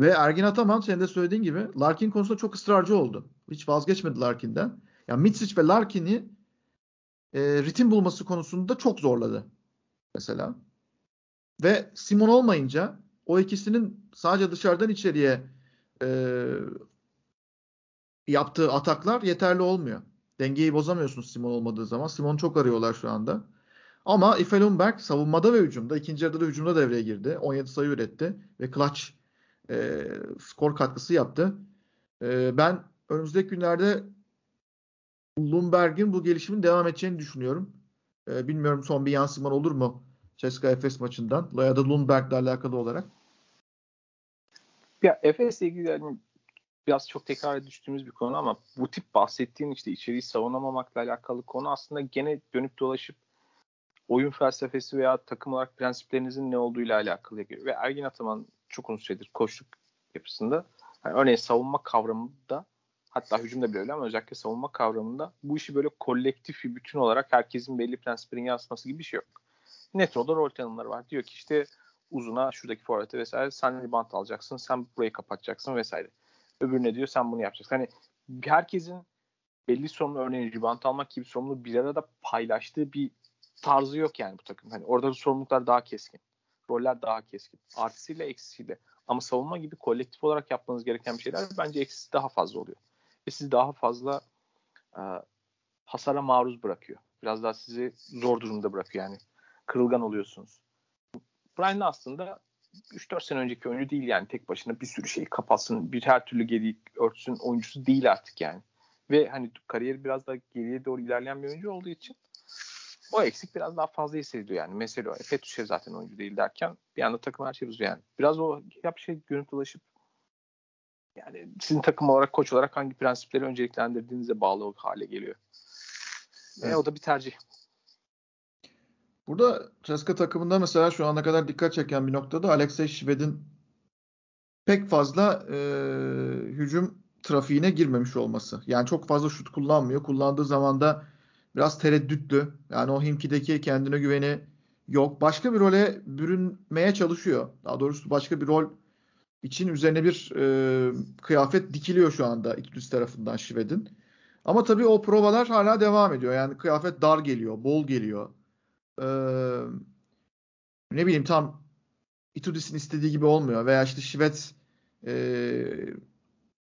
Ve Ergin Ataman senin de söylediğin gibi Larkin konusunda çok ısrarcı oldu. Hiç vazgeçmedi Larkin'den. Yani Mitsic ve Larkin'i e, ritim bulması konusunda çok zorladı mesela. Ve Simon olmayınca o ikisinin sadece dışarıdan içeriye e, yaptığı ataklar yeterli olmuyor. Dengeyi bozamıyorsunuz Simon olmadığı zaman. Simon çok arıyorlar şu anda. Ama Ife Lundberg savunmada ve hücumda, ikinci yarıda da hücumda devreye girdi. 17 sayı üretti ve clutch e, skor katkısı yaptı. E, ben önümüzdeki günlerde Lundberg'in bu gelişimin devam edeceğini düşünüyorum. E, bilmiyorum son bir yansıman olur mu Ceska Efes maçından ya da Lundberg'le alakalı olarak. Ya Efes'le ilgili yani biraz çok tekrar düştüğümüz bir konu ama bu tip bahsettiğin işte içeriği savunamamakla alakalı konu aslında gene dönüp dolaşıp oyun felsefesi veya takım olarak prensiplerinizin ne olduğuyla alakalı. Ve Ergin Ataman çok uzun süredir koçluk yapısında yani örneğin savunma kavramında hatta hücumda bile öyle ama özellikle savunma kavramında bu işi böyle kolektif bir bütün olarak herkesin belli prensiplerin yansıması gibi bir şey yok. Netro'da rol tanımları var. Diyor ki işte uzuna şuradaki forvete vesaire sen rebound alacaksın, sen burayı kapatacaksın vesaire. Öbürüne diyor sen bunu yapacaksın. Hani herkesin belli sorumlu örneğin rebound almak gibi sorumluluğu bir arada paylaştığı bir tarzı yok yani bu takım. Hani orada sorumluluklar daha keskin. Roller daha keskin. Artısıyla eksisiyle. Ama savunma gibi kolektif olarak yapmanız gereken bir şeyler bence eksisi daha fazla oluyor. Ve sizi daha fazla e, hasara maruz bırakıyor. Biraz daha sizi zor durumda bırakıyor yani. Kırılgan oluyorsunuz. Brian aslında 3-4 sene önceki oyuncu değil yani tek başına bir sürü şeyi kapatsın, bir her türlü geri örtsün oyuncusu değil artık yani. Ve hani kariyeri biraz daha geriye doğru ilerleyen bir oyuncu olduğu için o eksik biraz daha fazla hissediyor yani. Mesela o Fetuşev zaten oyuncu değil derken bir anda takım her şey uzuyor yani. Biraz o yap şey görüntü ulaşıp yani sizin takım olarak koç olarak hangi prensipleri önceliklendirdiğinize bağlı hale geliyor. Evet. E, o da bir tercih. Burada Ceska takımında mesela şu ana kadar dikkat çeken bir noktada Alexey Şved'in pek fazla e, hücum trafiğine girmemiş olması. Yani çok fazla şut kullanmıyor. Kullandığı zaman da biraz tereddütlü. Yani o Himki'deki kendine güveni yok. Başka bir role bürünmeye çalışıyor. Daha doğrusu başka bir rol için üzerine bir e, kıyafet dikiliyor şu anda İkilüs tarafından Şved'in. Ama tabii o provalar hala devam ediyor. Yani kıyafet dar geliyor, bol geliyor. Ee, ne bileyim tam Itudis'in istediği gibi olmuyor. Veya işte Şived e,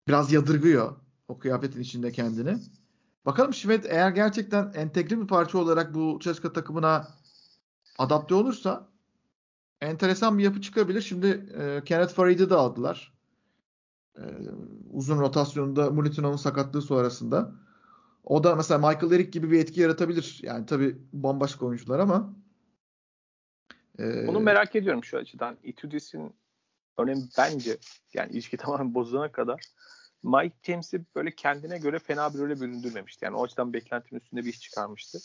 biraz yadırgıyor o kıyafetin içinde kendini. Bakalım Şived eğer gerçekten entegre bir parça olarak bu Ceska takımına adapte olursa enteresan bir yapı çıkabilir. Şimdi e, Kenneth Farid'i de aldılar. E, uzun rotasyonunda Mulitinov'un sakatlığı sonrasında. O da mesela Michael Eric gibi bir etki yaratabilir. Yani tabii bambaşka oyuncular ama. E, Bunu merak ediyorum şu açıdan. Itudis'in örneğin bence yani ilişki <laughs> tamamen bozulana kadar Mike James'i böyle kendine göre fena bir role büründürmemişti. Yani o açıdan beklentimin üstünde bir iş çıkarmıştı.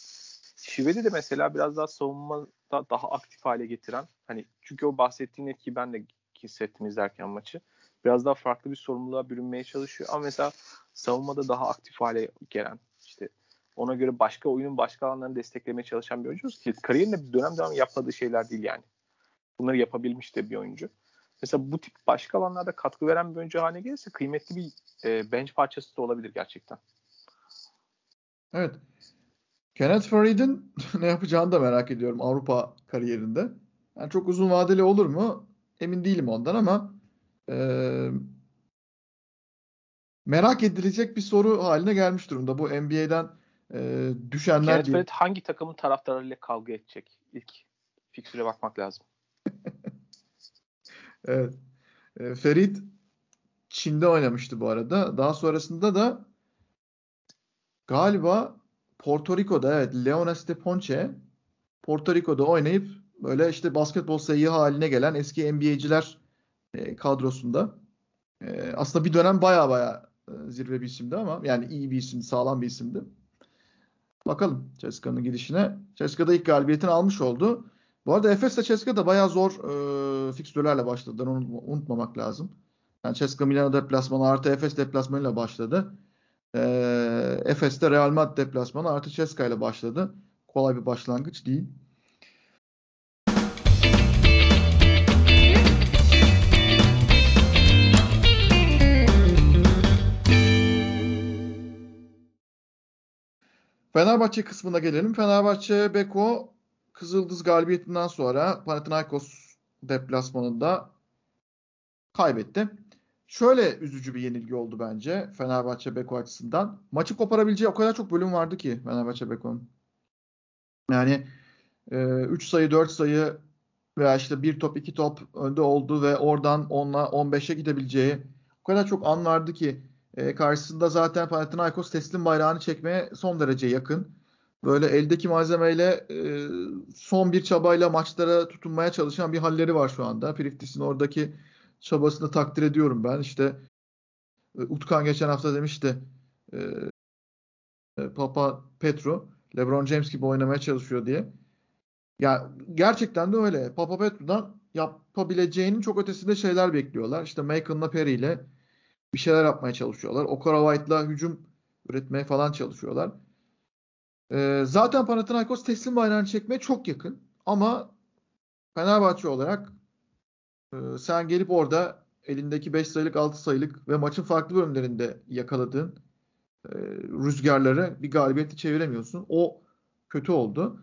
Şivedi de mesela biraz daha savunmada daha aktif hale getiren hani çünkü o bahsettiğin etkiyi ben de hissettim izlerken maçı. Biraz daha farklı bir sorumluluğa bürünmeye çalışıyor ama mesela savunmada daha aktif hale gelen işte ona göre başka oyunun başka alanlarını desteklemeye çalışan bir oyuncu ki kariyerinde bir dönem devam yapmadığı şeyler değil yani. Bunları yapabilmiş de bir oyuncu. Mesela bu tip başka alanlarda katkı veren bir oyuncu haline gelirse kıymetli bir e, bench parçası da olabilir gerçekten. Evet. Kenneth Farid'in <laughs> ne yapacağını da merak ediyorum Avrupa kariyerinde. Yani çok uzun vadeli olur mu? Emin değilim ondan ama e, merak edilecek bir soru haline gelmiş durumda. Bu NBA'den e, düşenler Kenneth Farid hangi takımın taraftarlarıyla kavga edecek? İlk fikstüre bakmak lazım. <laughs> evet. E, Ferit Çin'de oynamıştı bu arada. Daha sonrasında da galiba Porto Rico'da evet Leones de Ponce Porto Rico'da oynayıp böyle işte basketbol sayı haline gelen eski NBA'ciler e, kadrosunda. E, aslında bir dönem baya baya zirve bir isimdi ama yani iyi bir isim, sağlam bir isimdi. Bakalım Ceska'nın gidişine. Ceska da ilk galibiyetini almış oldu. Bu arada Efes'le Ceska da bayağı zor e, fikstürlerle başladılar. Onu unutmamak lazım. Yani Ceska Milano deplasmanı artı Efes deplasmanıyla başladı. E, Efes'te Real Madrid deplasmanı artı Ceska ile başladı. Kolay bir başlangıç değil. Fenerbahçe kısmına gelelim. Fenerbahçe Beko Kızıldız galibiyetinden sonra Panathinaikos deplasmanında kaybetti. Şöyle üzücü bir yenilgi oldu bence Fenerbahçe Beko açısından. Maçı koparabileceği o kadar çok bölüm vardı ki Fenerbahçe Beko'nun. Yani 3 e, sayı 4 sayı veya işte bir top iki top önde oldu ve oradan 10'la 15'e gidebileceği o kadar çok an vardı ki e, karşısında zaten Panathinaikos teslim bayrağını çekmeye son derece yakın. Böyle eldeki malzemeyle e, son bir çabayla maçlara tutunmaya çalışan bir halleri var şu anda. Priftis'in oradaki çabasını takdir ediyorum ben. İşte e, Utkan geçen hafta demişti e, e, Papa Petro LeBron James gibi oynamaya çalışıyor diye. Ya gerçekten de öyle. Papa Petro'dan yapabileceğinin çok ötesinde şeyler bekliyorlar. İşte Macon'la Perry ile bir şeyler yapmaya çalışıyorlar. Okara White'la hücum üretmeye falan çalışıyorlar. Ee, zaten Panathinaikos teslim bayrağını çekmeye çok yakın. Ama Fenerbahçe olarak e, sen gelip orada elindeki 5 sayılık 6 sayılık ve maçın farklı bölümlerinde yakaladığın e, rüzgarları bir galibiyeti çeviremiyorsun. O kötü oldu.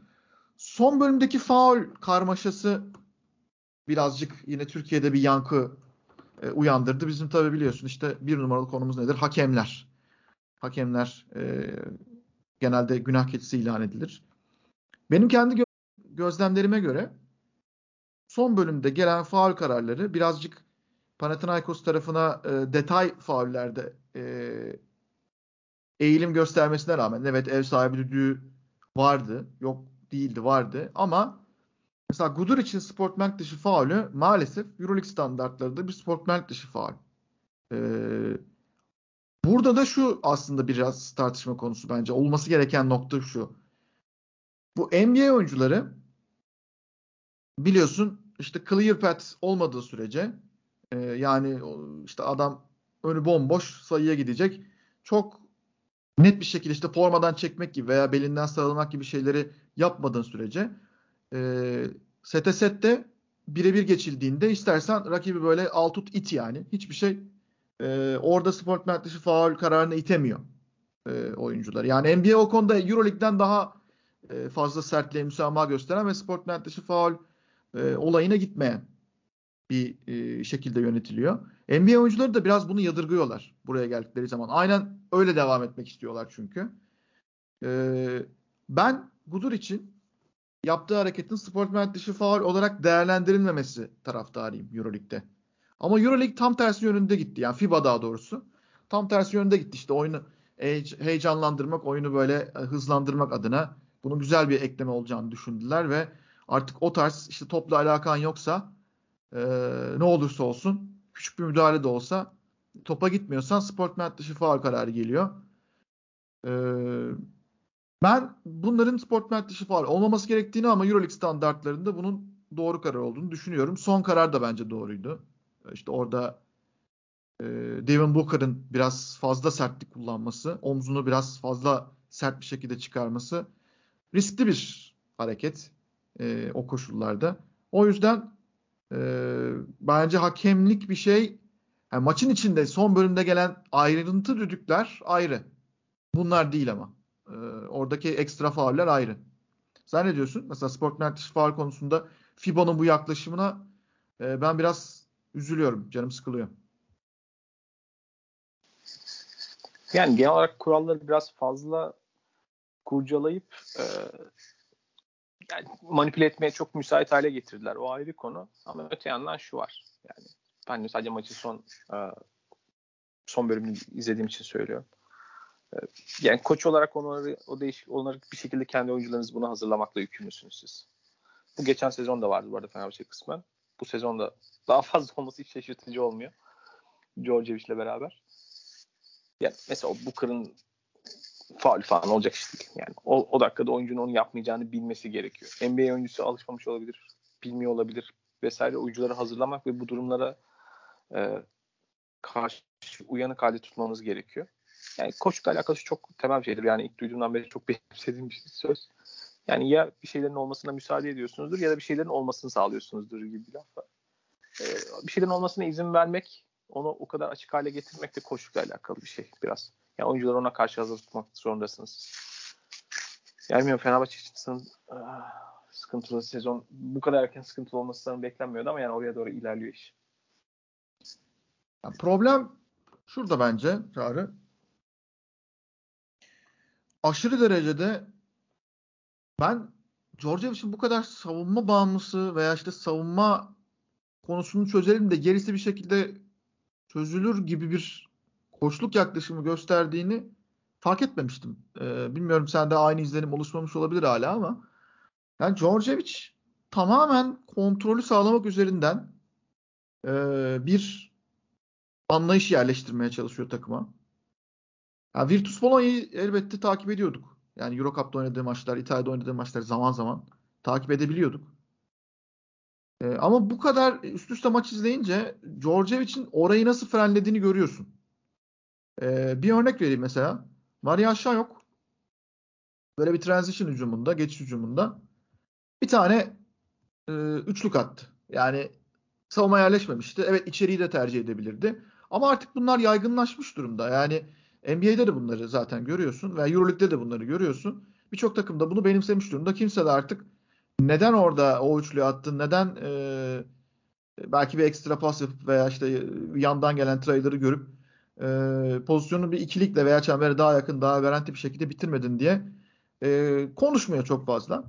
Son bölümdeki faul karmaşası birazcık yine Türkiye'de bir yankı e, uyandırdı. Bizim tabi biliyorsun işte bir numaralı konumuz nedir? Hakemler. Hakemler e, genelde günah keçisi ilan edilir. Benim kendi gö- gözlemlerime göre son bölümde gelen faul kararları birazcık Panathinaikos tarafına e, detay faullerde e, eğilim göstermesine rağmen evet ev sahibi düdüğü vardı. Yok değildi vardı ama mesela Gudur için sportmenlik dışı faulü maalesef Euroleague standartlarında bir sportmenlik dışı faul. Ee, burada da şu aslında biraz tartışma konusu bence. Olması gereken nokta şu. Bu NBA oyuncuları biliyorsun işte clear path olmadığı sürece e, yani işte adam önü bomboş sayıya gidecek. Çok net bir şekilde işte formadan çekmek gibi veya belinden sarılmak gibi şeyleri yapmadığın sürece e, sete sette birebir geçildiğinde istersen rakibi böyle al tut it yani. Hiçbir şey e, orada sportmen dışı faul kararını itemiyor e, oyuncular. Yani NBA o konuda Euroleague'den daha e, fazla sertliğe müsamaha gösteren ve sportmen dışı faul e, olayına gitmeyen bir e, şekilde yönetiliyor. NBA oyuncuları da biraz bunu yadırgıyorlar buraya geldikleri zaman. Aynen öyle devam etmek istiyorlar çünkü. E, ben Gudur için yaptığı hareketin sportmen dışı faul olarak değerlendirilmemesi taraftarıyım Euroleague'de. Ama Euroleague tam tersi yönünde gitti. Yani FIBA daha doğrusu. Tam tersi yönünde gitti. İşte oyunu heyecanlandırmak, oyunu böyle e, hızlandırmak adına bunun güzel bir ekleme olacağını düşündüler ve artık o tarz işte topla alakan yoksa e, ne olursa olsun küçük bir müdahale de olsa topa gitmiyorsan sportmen dışı faul kararı geliyor. E, ben bunların sportmen dışı faul olmaması gerektiğini ama Euroleague standartlarında bunun doğru karar olduğunu düşünüyorum. Son karar da bence doğruydu. İşte orada e, Devin Booker'ın biraz fazla sertlik kullanması, omzunu biraz fazla sert bir şekilde çıkarması riskli bir hareket e, o koşullarda. O yüzden e, bence hakemlik bir şey yani maçın içinde son bölümde gelen ayrıntı düdükler ayrı. Bunlar değil ama. E, oradaki ekstra fauller ayrı. Sen ne diyorsun? Mesela sport faul konusunda FIBA'nın bu yaklaşımına e, ben biraz üzülüyorum. Canım sıkılıyor. Yani genel olarak kuralları biraz fazla kurcalayıp e, yani manipüle etmeye çok müsait hale getirdiler. O ayrı konu. Ama öte yandan şu var. Yani ben de sadece maçı son e, son bölümünü izlediğim için söylüyorum. E, yani koç olarak onları o değişik onları bir şekilde kendi oyuncularınızı buna hazırlamakla yükümlüsünüz siz. Bu geçen sezon da vardı bu arada Fenerbahçe kısmen. Bu sezonda daha fazla olması hiç şaşırtıcı olmuyor. Georgievic'le beraber. Yani mesela o Booker'ın faul falan olacak işte. Yani o, o dakikada oyuncunun onu yapmayacağını bilmesi gerekiyor. NBA oyuncusu alışmamış olabilir, bilmiyor olabilir vesaire. Oyuncuları hazırlamak ve bu durumlara e, karşı uyanık halde tutmamız gerekiyor. Yani koçlukla alakası çok temel bir şeydir. Yani ilk duyduğumdan beri çok <laughs> benimsediğim bir söz. Yani ya bir şeylerin olmasına müsaade ediyorsunuzdur ya da bir şeylerin olmasını sağlıyorsunuzdur gibi bir laf var. Ee, bir şeylerin olmasına izin vermek, onu o kadar açık hale getirmek de koçlukla alakalı bir şey biraz. Yani oyuncuları ona karşı hazır tutmak zorundasınız. Yani bilmiyorum Fenerbahçe için ah, sıkıntılı sezon bu kadar erken sıkıntılı olması beklenmiyordu ama yani oraya doğru ilerliyor iş. Problem şurada bence Çağrı. Aşırı derecede ben Georgievic'in bu kadar savunma bağımlısı veya işte savunma konusunu çözelim de gerisi bir şekilde çözülür gibi bir koçluk yaklaşımı gösterdiğini fark etmemiştim. E, bilmiyorum sende aynı izlenim oluşmamış olabilir hala ama yani Djordjevic tamamen kontrolü sağlamak üzerinden e, bir anlayış yerleştirmeye çalışıyor takıma. Yani Virtus Bologna'yı elbette takip ediyorduk. Yani Euro Cup'ta oynadığı maçlar, İtalya'da oynadığı maçlar zaman zaman takip edebiliyorduk. Ee, ama bu kadar üst üste maç izleyince Djordjevic'in orayı nasıl frenlediğini görüyorsun. Ee, bir örnek vereyim mesela. Maria Aşağı yok. Böyle bir transition hücumunda, geçiş hücumunda bir tane e, üçlük attı. Yani savunma yerleşmemişti. Evet içeriği de tercih edebilirdi. Ama artık bunlar yaygınlaşmış durumda. Yani NBA'de de bunları zaten görüyorsun veya Euroleague'de de bunları görüyorsun. Birçok takım da bunu benimsemiş durumda. Kimse de artık neden orada o üçlüyü attın, neden e, belki bir ekstra pas yapıp veya işte yandan gelen trailer'ı görüp e, pozisyonu bir ikilikle veya çembere daha yakın, daha garanti bir şekilde bitirmedin diye e, konuşmuyor çok fazla.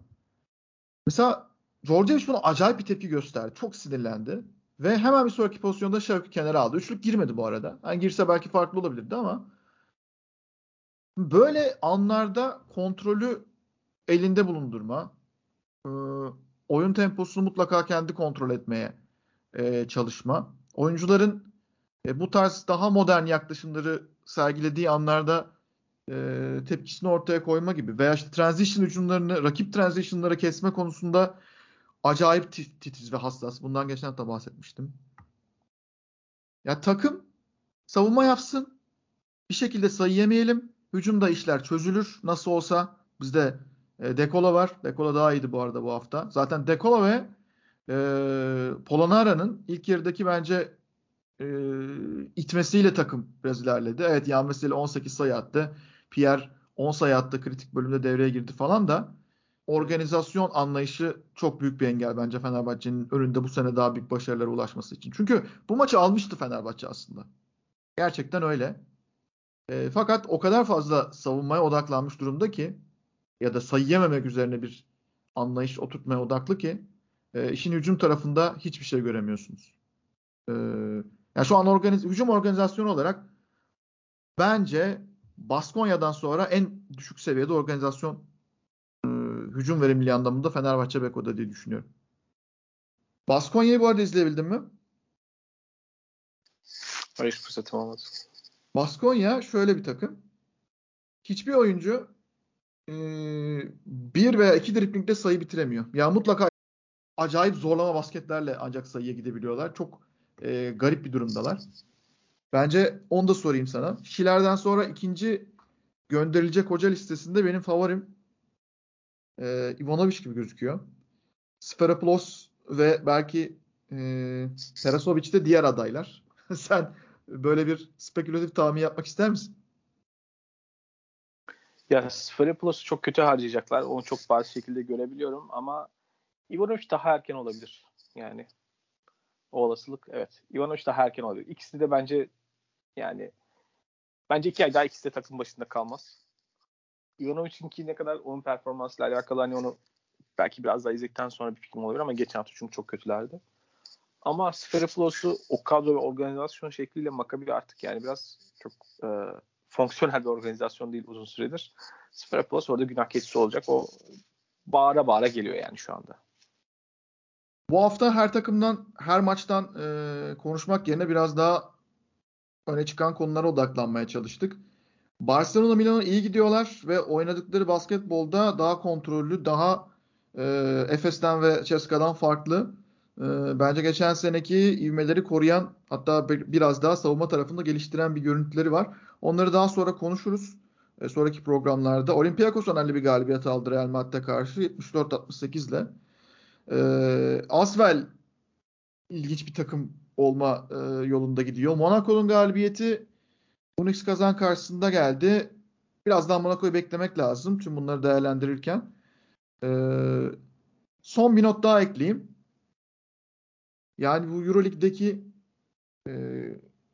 Mesela Djordjevic buna acayip bir tepki gösterdi. Çok sinirlendi. Ve hemen bir sonraki pozisyonda Şevki kenara aldı. Üçlük girmedi bu arada. Yani girse belki farklı olabilirdi ama böyle anlarda kontrolü elinde bulundurma, oyun temposunu mutlaka kendi kontrol etmeye çalışma, oyuncuların bu tarz daha modern yaklaşımları sergilediği anlarda tepkisini ortaya koyma gibi veya işte transition hücumlarını, rakip transition'ları kesme konusunda acayip titiz ve hassas. Bundan geçen hafta bahsetmiştim. Ya takım savunma yapsın. Bir şekilde sayı yemeyelim. Hücumda işler çözülür. Nasıl olsa bizde e, Dekola var. Dekola daha iyiydi bu arada bu hafta. Zaten Dekola ve e, Polonara'nın ilk yarıdaki bence e, itmesiyle takım biraz ilerledi. Evet Yan Veseli 18 sayı attı. Pierre 10 sayı attı. Kritik bölümde devreye girdi falan da organizasyon anlayışı çok büyük bir engel bence Fenerbahçe'nin önünde bu sene daha büyük başarılara ulaşması için. Çünkü bu maçı almıştı Fenerbahçe aslında. Gerçekten öyle. E, fakat o kadar fazla savunmaya odaklanmış durumda ki ya da sayı yememek üzerine bir anlayış oturtmaya odaklı ki e, işin hücum tarafında hiçbir şey göremiyorsunuz. E, yani şu an organiz hücum organizasyonu olarak bence Baskonya'dan sonra en düşük seviyede organizasyon e, hücum verimliliği anlamında Fenerbahçe Beko'da diye düşünüyorum. Baskonya'yı bu arada izleyebildin mi? Hayır fırsatım olmadı. Baskonya şöyle bir takım. Hiçbir oyuncu e, bir veya iki driplingde sayı bitiremiyor. Ya yani mutlaka acayip zorlama basketlerle ancak sayıya gidebiliyorlar. Çok e, garip bir durumdalar. Bence onu da sorayım sana. Şiler'den sonra ikinci gönderilecek hoca listesinde benim favorim e, Ivanovic gibi gözüküyor. Sferopoulos ve belki e, Terasovic de diğer adaylar. <laughs> Sen böyle bir spekülatif tahmin yapmak ister misin? Ya Sferipoulos'u çok kötü harcayacaklar. Onu çok bazı şekilde görebiliyorum ama Ivanovic daha erken olabilir. Yani o olasılık evet. Ivanovic daha erken olabilir. İkisi de bence yani bence iki ay daha ikisi de takım başında kalmaz. Ivanovic'inki ne kadar onun performansıyla alakalı hani onu belki biraz daha izledikten sonra bir fikrim olabilir ama geçen hafta çünkü çok kötülerdi. Ama Sferipoulos'u o kadro ve organizasyon şekliyle Maccabi artık yani biraz çok e, fonksiyonel bir organizasyon değil uzun süredir. Sferopoulos orada günah keçisi olacak. O bağıra bağıra geliyor yani şu anda. Bu hafta her takımdan, her maçtan e, konuşmak yerine biraz daha öne çıkan konulara odaklanmaya çalıştık. Barcelona Milan'a iyi gidiyorlar ve oynadıkları basketbolda daha kontrollü, daha e, Efes'ten ve Ceska'dan farklı. E, bence geçen seneki ivmeleri koruyan hatta biraz daha savunma tarafında geliştiren bir görüntüleri var. Onları daha sonra konuşuruz. E, sonraki programlarda. Olympiakos önemli bir galibiyet aldı Real Madrid'e karşı 74-68 ile. E, Asvel ilginç bir takım olma e, yolunda gidiyor. Monaco'nun galibiyeti Unix kazan karşısında geldi. Birazdan Monaco'yu beklemek lazım tüm bunları değerlendirirken. E, son bir not daha ekleyeyim. Yani bu Euroleague'deki e,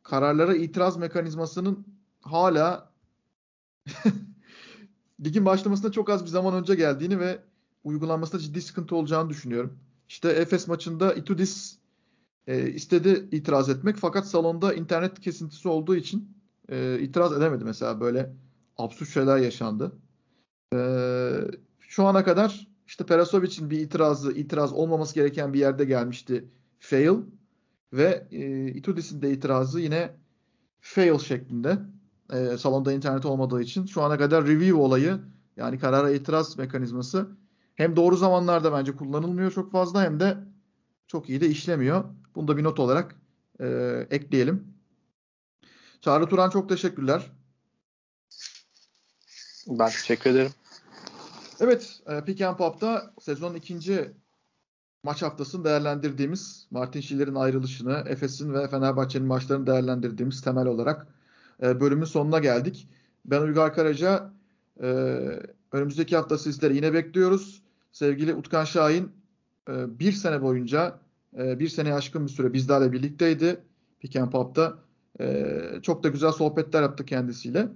kararlara itiraz mekanizmasının hala <laughs> ligin başlamasında çok az bir zaman önce geldiğini ve uygulanmasında ciddi sıkıntı olacağını düşünüyorum. İşte Efes maçında Itudis e, istedi itiraz etmek fakat salonda internet kesintisi olduğu için e, itiraz edemedi mesela böyle absürt şeyler yaşandı. E, şu ana kadar işte Perasovic'in bir itirazı, itiraz olmaması gereken bir yerde gelmişti. Fail. Ve e, Itudis'in de itirazı yine fail şeklinde. E, salonda internet olmadığı için. Şu ana kadar review olayı yani karara itiraz mekanizması hem doğru zamanlarda bence kullanılmıyor çok fazla hem de çok iyi de işlemiyor. Bunu da bir not olarak e, ekleyelim. Çağrı Turan çok teşekkürler. Ben teşekkür ederim. Evet, e, Pick and Pop'ta sezonun ikinci maç haftasını değerlendirdiğimiz Martin Schiller'in ayrılışını, Efes'in ve Fenerbahçe'nin maçlarını değerlendirdiğimiz temel olarak e, bölümün sonuna geldik. Ben Uygar Karaca. E, önümüzdeki hafta sizleri yine bekliyoruz. Sevgili Utkan Şahin e, bir sene boyunca e, bir sene aşkın bir süre bizlerle birlikteydi. Pick and Pop'ta. E, çok da güzel sohbetler yaptı kendisiyle.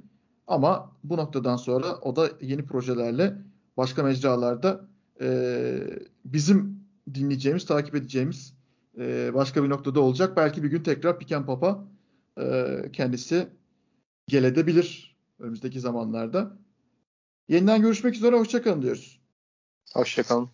Ama bu noktadan sonra o da yeni projelerle başka mecralarda e, bizim dinleyeceğimiz, takip edeceğimiz e, başka bir noktada olacak. Belki bir gün tekrar Pick and Pop'a e, kendisi gelebilir önümüzdeki zamanlarda. Yeniden görüşmek üzere. Hoşçakalın diyoruz. Hoşçakalın.